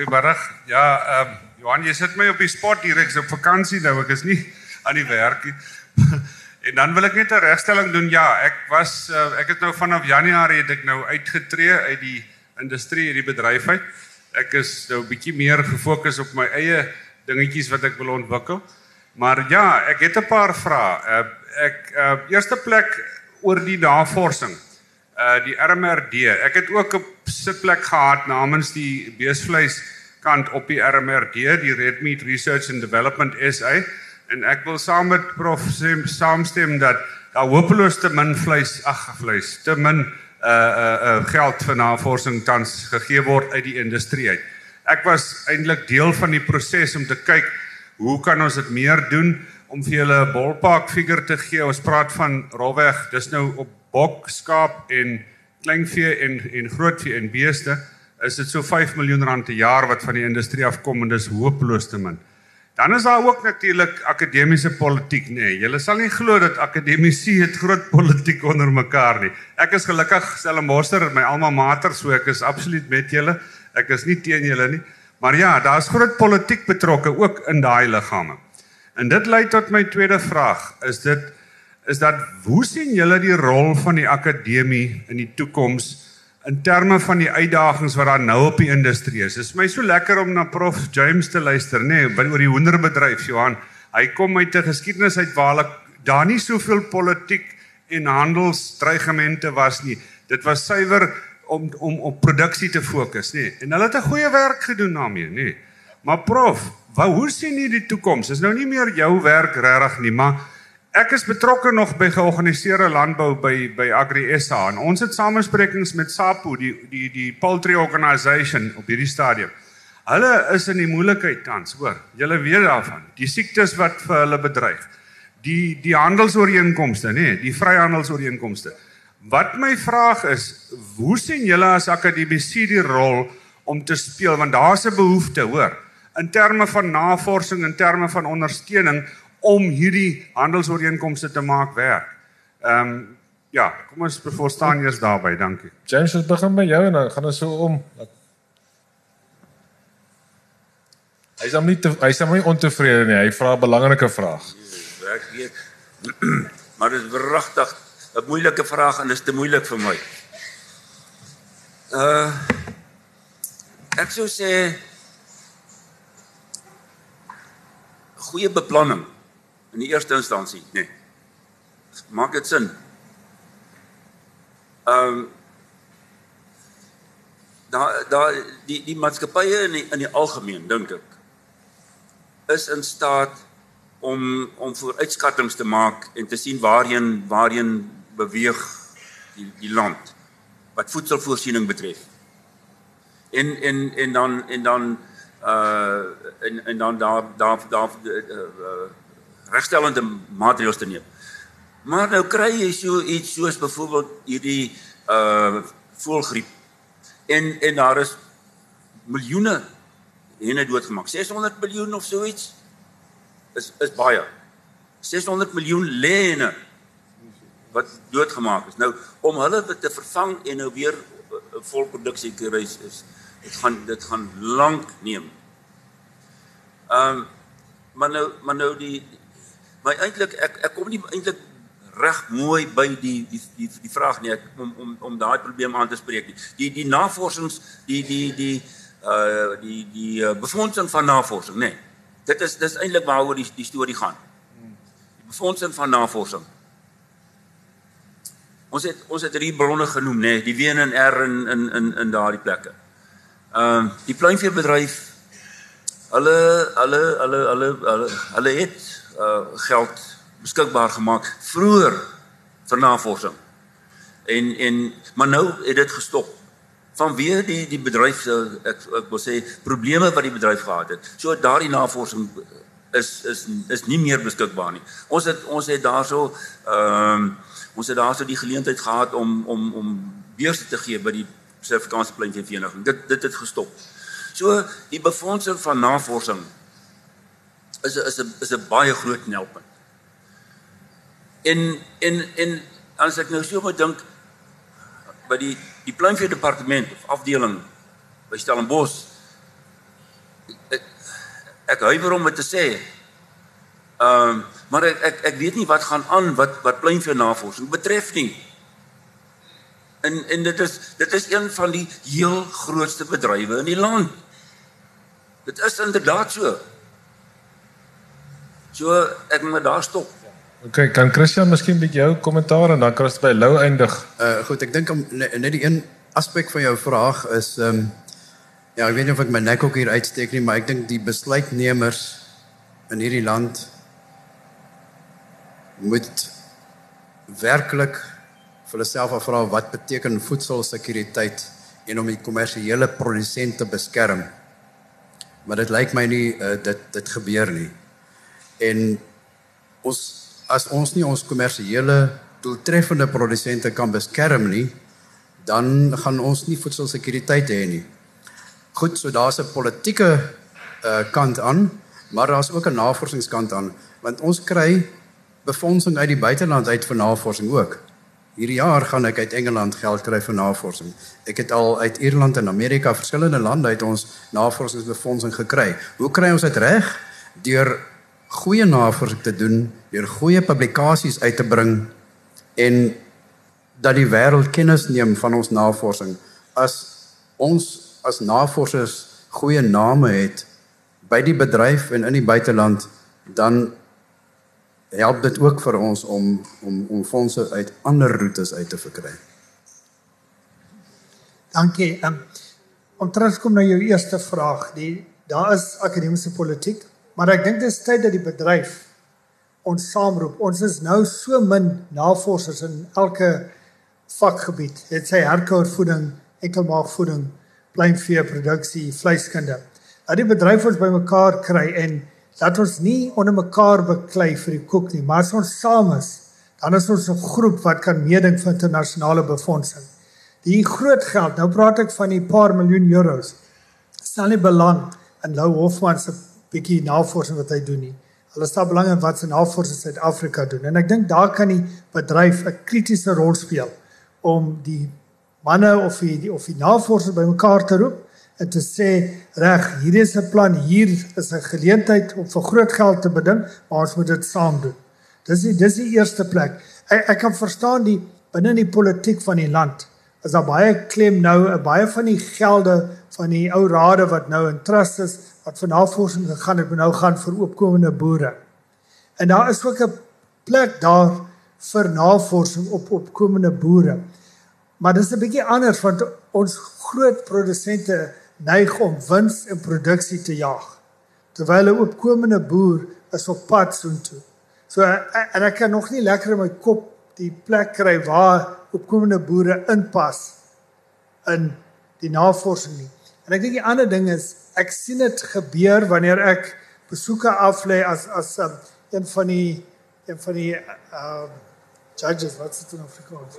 Goeiemôre. Ja, ehm um, Johan, jy sit my op die spot hier. Ek's op vakansie nou. Ek is nie aan die werk nie. en dan wil ek net 'n regstelling doen. Ja, ek was uh, ek het nou vanaf Januarie het ek nou uitgetree uit die industrie, hierdie bedryf uit. Ek is nou 'n bietjie meer gefokus op my eie dingetjies wat ek wil ontwikkel. Maar ja, ek het 'n paar vrae. Uh, ek uh, eerste plek oor die navorsing. Uh die RMRD. Ek het ook 'n sitplek gehad namens die beesvleis kant op die RMRD, die Red Meat Research and Development SA en ek wil saam met prof Sem saamstem dat daar hopeloos te min vleis, ag vleis, te min uh uh uh geld vir navorsing tans gegee word uit die industrie uit. Ek was eintlik deel van die proses om te kyk hoe kan ons dit meer doen om vir julle 'n ballpark figure te gee. Ons praat van rolweg, dis nou op bok, skaap en kleinvee en en grootvee en beeste is dit so 5 miljoen rand per jaar wat van die industrie afkom en dis hopeloos te min. Dan is daar ook natuurlik akademiese politiek, nê. Nee. Julle sal nie glo dat akademici het groot politiek onder mekaar nie. Ek is gelukkig Stellenbosch, my alma mater, so ek is absoluut met julle. Ek is nie teen julle nie. Maar ja, daar's groot politiek betrokke ook in daai liggame. En dit lei tot my tweede vraag, is dit is dat hoe sien julle die rol van die akademie in die toekoms in terme van die uitdagings wat daar nou op die industrie is. Dit is my so lekker om na Prof James te luister, nê, nee, oor die hoenderbedryf, Johan. Hy kom uit 'n geskiedenis uit waar hulle daar nie soveel politiek en handelsdreigemente was nie. Dit was suiwer om om op produksie te fokus, nê. Nee. En hulle het 'n goeie werk gedoen daarmee, nê. Nee. Maar Prof, wou hoe sien jy die toekoms? Dis nou nie meer jou werk regtig nie, maar Ek is betrokke nog by georganiseerde landbou by by Agri SA en ons het samesprekings met SAPO die die die poultry organisation op hierdie stadium. Hulle is in die moeilikheid tans, hoor. Julle weet daarvan. Die siektes wat vir hulle bedreig. Die die handelsooreenkomste, nê, nee, die vryhandelsooreenkomste. Wat my vraag is, hoe sien julle as akademici die rol om te speel want daar's 'n behoefte, hoor, in terme van navorsing, in terme van ondersteuning om hierdie handelsooreenkomste te maak werk. Ehm um, ja, kom ons verstaan eers daarby, dankie. James, ons begin by jou en dan gaan ons so om. Hy's hom nie hy's hom nie ontevrede nie. Hy vra 'n belangrike vraag. Ek weet. maar dit is wragtig 'n moeilike vraag en dit is te moeilik vir my. Uh ek sou sê goeie beplanning in die eerste instansie, nê. Nee. Maak dit sin? Ehm um, daar daar die die maatskappye in die, in die algemeen dink ek is in staat om om vooruitskattinge te maak en te sien waarheen waarheen beweeg die die land wat voedselvoorsiening betref. En en en dan en dan uh en en dan daar daar daar uh, uh, regstellende maatreëls te neem. Maar nou kry jy so iets soos byvoorbeeld hierdie uh voelgriep. En en daar is miljoene henne doodgemaak. 600 miljoen of so iets is is baie. 600 miljoen lenne wat doodgemaak is. Nou om hulle te vervang en nou weer volproduksie te kry is dit gaan dit gaan lank neem. Ehm um, maar nou maar nou die Maar eintlik ek ek kom nie eintlik reg mooi by die die die die vraag nie ek, om om om daai probleem aan te spreek nie. Die die navorsings die die die uh die die uh, befondsing van navorsing, nê. Nee. Dit is dis eintlik waaroor die die storie gaan. Die befondsing van navorsing. Ons het ons het hierdie bronne genoem, nê, nee, die WNR in in in in daardie plekke. Ehm uh, die pluimveebedryf hulle hulle hulle hulle hulle hulle het uh geld beskikbaar gemaak vroeër vir navorsing. En en maar nou het dit gestop. Vanweë die die bedryf se ek ek wil sê probleme wat die bedryf gehad het. So daardie navorsing is is is nie meer beskikbaar nie. Ons het ons het daarso ehm um, ons het daarso die geleentheid gehad om om om beurse te gee by die Suid-Afrikaanse Plantvereniging. Dit dit het gestop. So die befondsing van navorsing is is 'n is 'n baie groot knelpunt. En en en as ek nou so moet dink by die die Plantveer departement of afdeling by Stellenbosch ek, ek huiwer om dit te sê. Ehm um, maar ek ek ek weet nie wat gaan aan wat wat Plantveer navorsing betref nie. En en dit is dit is een van die heel grootste bedrywe in die land. Dit is inderdaad so. So ek moet daar stop. OK, kan Christian miskien met jou kommentaar en dan kan ons by Lou eindig. Uh goed, ek dink om net die een aspek van jou vraag is ehm um, ja, ek weet nie of ek my nek ook hier uitsteek nie, maar ek dink die besluitnemers in hierdie land moet werklik vir hulle self afvra wat beteken voedselsekuriteit en om die kommersiële produsente beskerm. Maar dit lyk my nie uh, dit dit gebeur nie. En ons as ons nie ons kommersiële doeltreffende produsente kan beskerm nie, dan gaan ons nie voedselsekuriteit hê nie. Goed, so daar's 'n politieke uh, kant aan, maar daar's ook 'n navorsingskant aan, want ons kry befondsing uit die buiteland uit vir navorsing ook. Hierdie jaar gaan ek uit Engeland geld kry vir navorsing. Ek het al uit Ierland en Amerika verskillende lande uit ons navorsingsbefondsing gekry. Hoe kry ons dit reg? Deur goeie navorsing te doen, deur goeie publikasies uit te bring en dat die wêreld kennis neem van ons navorsing. As ons as navorsers goeie name het by die bedryf en in die buiteland, dan help dit ook vir ons om om om fondse uit ander roetes uit te verkry. Dankie. Um, om terug te kom na jou eerste vraag, die daar is akademiese politiek, maar ek dink dit is tyd dat die bedryf ons saamroep. Ons is nou so min navorsers in elke vakgebied. Dit sê herkouervoeding, enkelmaagvoeding, pluimveeproduksie, vleiskunde. Dat die bedryf ons bymekaar kry en dat ons nie onder mekaar beklei vir die koek nie, maar as ons saam is, dan is ons 'n groep wat kan meeding vir internasionale befondsing. Die groot geld, nou praat ek van die paar miljoen euros. Stel nie belang in Lou Hofman se bietjie navorsing wat hy doen nie. Hulle stel belang in wat se navorsing in Suid-Afrika doen en ek dink daar kan die bedryf 'n kritiese rol speel om die manne of die of die navorsers bymekaar te roep en te sê reg, hier is 'n plan, hier is 'n geleentheid om vir groot geld te beding, maar ons moet dit saam doen. Dis die dis die eerste plek. Ek, ek kan verstaan die binne die politiek van die land is daar baie klem nou, baie van die gelde van die ou rade wat nou in trust is, wat vir navorsing gegaan het, nou gaan vir opkomende boere. En daar is ook 'n plek daar vir navorsing op opkomende boere. Maar dis 'n bietjie anders want ons groot produsente neig om wins en produksie te jaag terwyl 'n opkomende boer is op pad soontoe. So en ek kan nog nie lekker in my kop die plek kry waar opkomende boere inpas in die navorsing nie. En ek dink die ander ding is ek sien dit gebeur wanneer ek besoeke aflê as as um, een van die een van die uh judges wat sit in Afrikaans.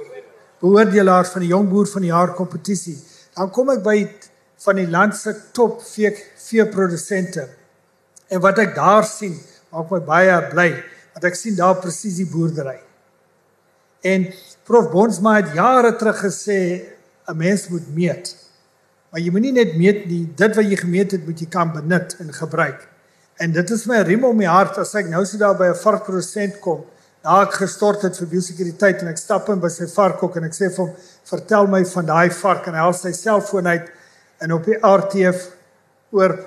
Beoordelaars van die jong boer van die jaar kompetisie. Dan kom ek by van die land se top vee veeprodusente. En wat ek daar sien, maak my baie bly, want ek sien daar presies die boerdery. En Prof Bonsma het jare terug gesê 'n mens moet meet. Maar jy moenie net meet nie, dit wat jy gemeet het, moet jy kan benut en gebruik. En dit is my riem om my hart as ek nou so daar by 'n varkprodusent kom, na ek gestort het vir biosekuriteit en ek stap in by sy varkhok en ek sê vir hom, "Vertel my van daai vark" en hy haal sy selfoon uit en op die RTF oor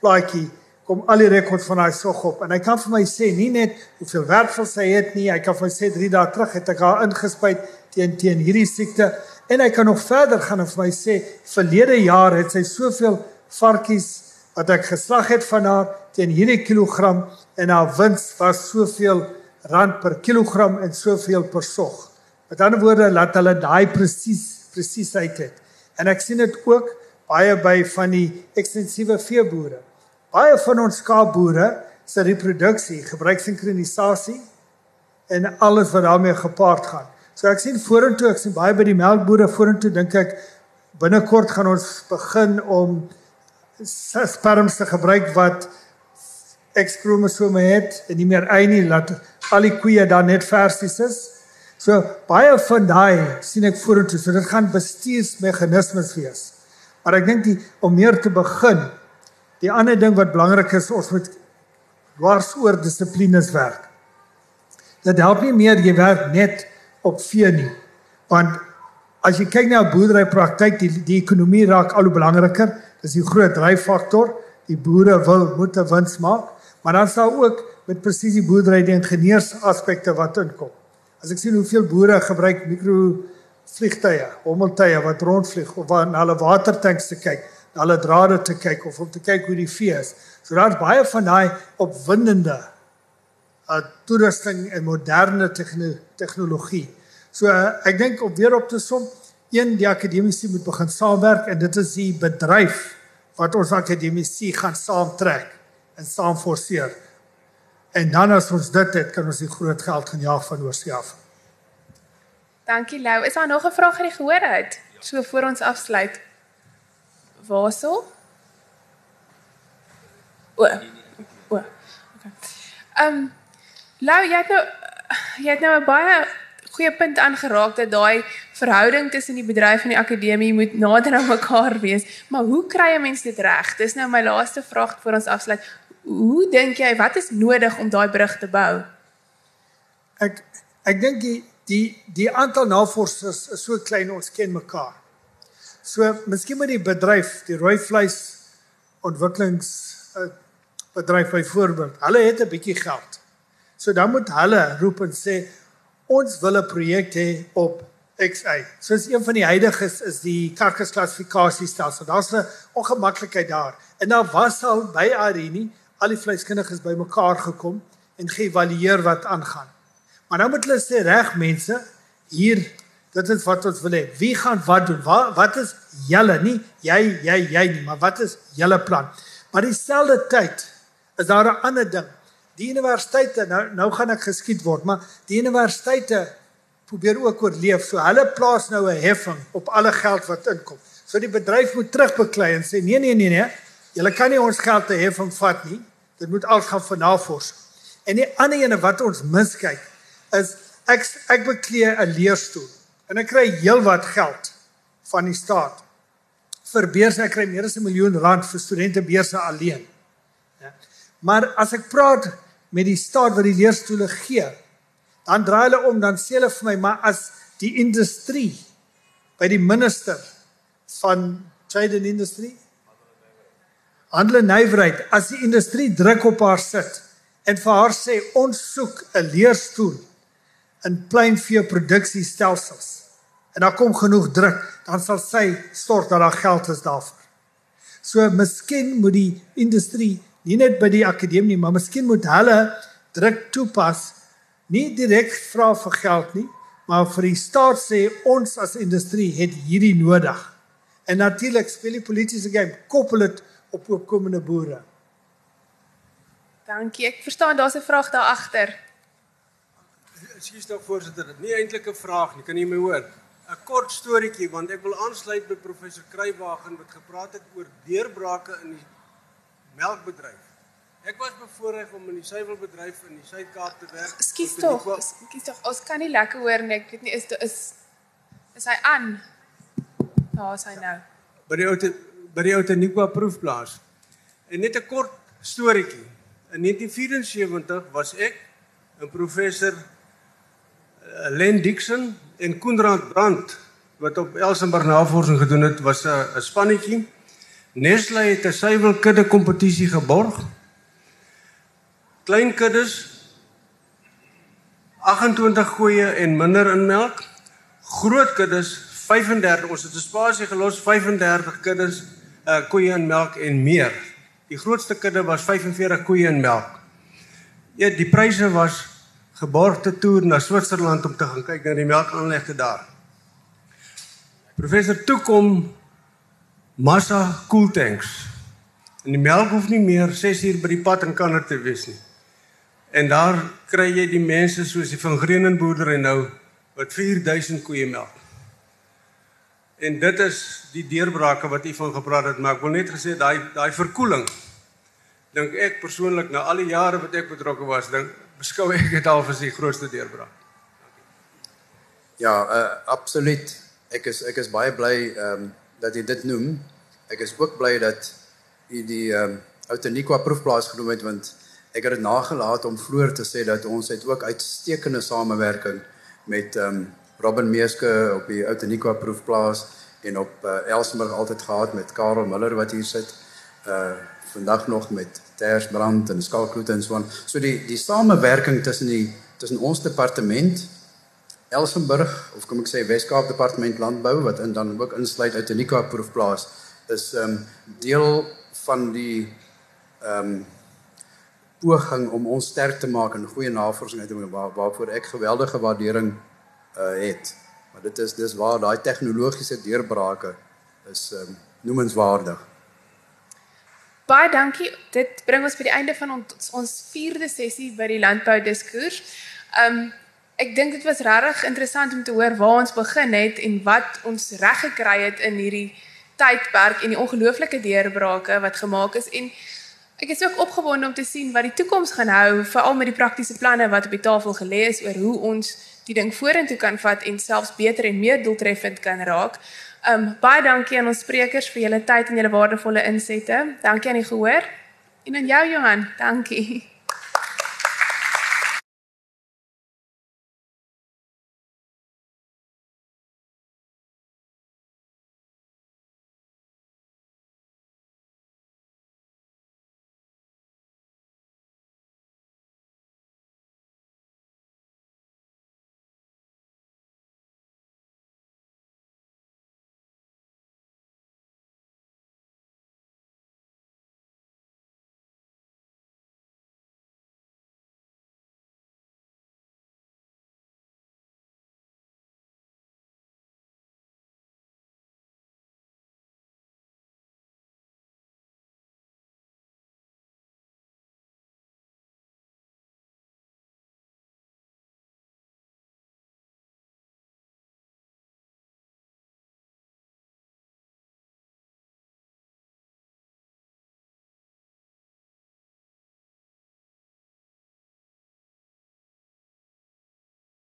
plaatjie kom al die rekords van daai sog op. En hy kan vir my sê nie net hoeveel werksel sy het nie, hy kan vir my sê 3 dae terug het ek haar ingespuit teen teen hierdie siekte en hy kan nog verder gaan en vir my sê verlede jaar het sy soveel varkies wat ek geslag het van haar teen hierdie kilogram en haar wins was soveel rand per kilogram en soveel per sog. Met ander woorde laat hulle daai presies presiesheid het. En ek sien dit ook baie by van die ekstensiewe veeboere. Baie van ons skaapboere se reproduksie gebruik sinkronisasie en alles wat daarmee gepaard gaan. So ek sien vorentoe, ek sien baie by die melkbore vorentoe dink ek binnekort gaan ons begin om sperms te gebruik wat X kromosome het en nie meer Y nie, laat al die koeie dan net versies is. So baie van daai sien ek vorentoe, so dit gaan bestuursmeganismes wees. Maar ek dink die om meer te begin, die ander ding wat belangrik is, ons moet dwars oor dissiplines werk. Dit help nie meer jy werk net op vee nie. Want as jy kyk na boerdery praktyk, die die ekonomie raak al hoe belangriker. Dis die groot dryffaktor. Die boere wil moet 'n wins maak, maar dan sal ook met presisie boerdery die ingenieurs aspekte wat inkom. As ek sien hoeveel boere gebruik mikro vliegtye, hommeltuie wat rondvlieg of waar na hulle watertanks te kyk, na hulle drade te kyk of om te kyk hoe die vee is. So daar's baie van daai opwindende uh toerusting en moderne tegnologie. So uh, ek dink om weer op te som, een die akademici moet begin saamwerk en dit is die bedryf wat ons akademici gaan saamtrek en saam forceer. En dan as ons dit het, kan ons die groot geld gaan jaag van oorsee af. Dankie Lou. Is daar nog 'n vraag wat jy gehoor het? So voor ons afsluit. Waarso? O. O. Okay. Ehm um, Lou, jy het nou jy het nou 'n baie goeie punt aangeraak dat daai verhouding tussen die bedryf en die akademie moet nader aan mekaar wees. Maar hoe kry 'n mens dit reg? Dis nou my laaste vraag voor ons afsluit. Hoe dink jy wat is nodig om daai brug te bou? Ek ek dink die die die aantal navorsers is so klein ons ken mekaar. So miskien met die bedryf, die rooi vleis ontwikkelings uh, bedryf byvoorbeeld. Hulle het 'n bietjie geld. So dan moet hulle roep en sê ons wil 'n projek hê op XA. So is een van die huidiges is die karkasklassifikasiestelsel. Daar's 'n ongemaklikheid daar. En daar was al by Arini al die vleiskundiges bymekaar gekom en geëvalueer wat aangaan. Maar nou moet hulle sê reg mense, hier dit is wat ons wil hê. Wie gaan wat doen? Wat wat is julle nie jy jy jy nie, maar wat is julle plan? Maar dieselfde tyd is daar 'n ander ding. Die universiteite nou nou gaan ek geskied word, maar die universiteite probeer ook oorleef. So hulle plaas nou 'n heffing op alle geld wat inkom. So die bedryf moet terugbeklei en sê nee nee nee nee, julle kan nie ons geld te heffing vat nie. Dit moet al gaan vir navorsing. En die ander ene wat ons miskyk is ek ek beklee 'n leerstoel en ek kry heelwat geld van die staat. Vir beurse ek kry meer as 'n miljoen rand vir studentebeurse alleen. Ja. Maar as ek praat met die staat wat die leerstoele gee, dan draai hulle om dan sê hulle vir my maar as die industrie by die minister van trade and industry handel en nywerheid as die industrie druk op haar sit en vir haar sê ons soek 'n leerstoel in pleinvee produksiestelsels en daar kom genoeg druk dan sal sy stort dat daar geld is daarvoor. So miskien moet die industrie nie net by die akademie maar miskien moet hulle druk toepas nie direk vra vir geld nie maar vir die staat sê ons as industrie het hierdie nodig. En natuurlik speel die politieke game koppel dit op opkomende boere. Dankie. Ek verstaan daar's 'n vraag daar agter. Ekskuus tog voorsitter, dit nie eintlik 'n vraag nie, kan jy my hoor? 'n Kort storieetjie want ek wil aansluit by professor Kruiwagen wat gepraat het oor deurbrake in die melkbedryf. Ek was bevoorreg om in die suiwelbedryf in die Suid-Kaap te werk. Ekskuus tog, ekskuus tog, ons kan nie lekker hoor nie. Ek weet nie is is is hy aan? Ja, is hy nou. By die ou by die Outeniqua proefplaas. En net 'n kort storieetjie. In 1974 was ek 'n professor uh, Len Dixon en Koenraad Brandt wat op Elsenburg navorsing gedoen het, was 'n spannetjie. Nestle het 'n suiwelkudde kompetisie geborg klein kuddes 28 koeie en minder in melk. Groot kuddes 35. Ons het 'n spasie gelos 35 kuddes uh koeie in melk en meer. Die grootste kudde was 45 koeie in melk. Ja, die pryse was geborgte toer na Switserland om te gaan kyk na die melkaanlegte daar. Professor toekom massa koel tanks. En die melk hoef nie meer 6 uur by die pad in kanner te wees nie. En daar kry jy die mense soos die van Grenen boerdery nou wat 4000 koeie melk. En dit is die deurbrake wat u van gepraat het, maar ek wil net gesê daai daai verkoeling dink ek persoonlik na al die jare wat ek betrokke was, dink beskou ek dit al as die grootste deurbraak. Ja, uh, absoluut. Ek is ek is baie bly ehm um, dat jy dit noem. Ek is ook bly dat jy die ehm um, Outeniqua proefplaas genoem het want ek het dit nagelaat om vroeër te sê dat ons het ook uitstekende samewerking met ehm um, Robin Meeske op die Outeniqua proefplaas en op uh, Elsenburg altyd gehad met Karel Miller wat hier sit. Uh vandag nog met Tersbrand en Skalkroete en so aan. So die die samewerking tussen die tussen ons departement Elsenburg of kom ek sê Weskaap Departement Landbou wat in dan ook insluit uit Unika proefplaas is ehm um, deel van die ehm um, poging om ons sterk te maak in goeie navorsing uit te waar, waarvoor ek geweldige waardering uh, het. Maar dit is dis waar daai tegnologiese deurbrake is ehm um, noemenswaardig. Baie dankie. Dit bring ons by die einde van ons ons 4de sessie by die landbou diskurs. Ehm um, ek dink dit was regtig interessant om te hoor waar ons begin het en wat ons reg gekry het in hierdie tydperk en die ongelooflike deurbrake wat gemaak is en ek is ook opgewonde om te sien wat die toekoms gaan hou veral met die praktiese planne wat op die tafel gelê is oor hoe ons die ding vorentoe kan vat en selfs beter en meer doeltreffend kan raak. Um baie dankie aan ons sprekers vir julle tyd en julle waardevolle insette. Dankie aan die gehoor. En aan jou Johan, dankie.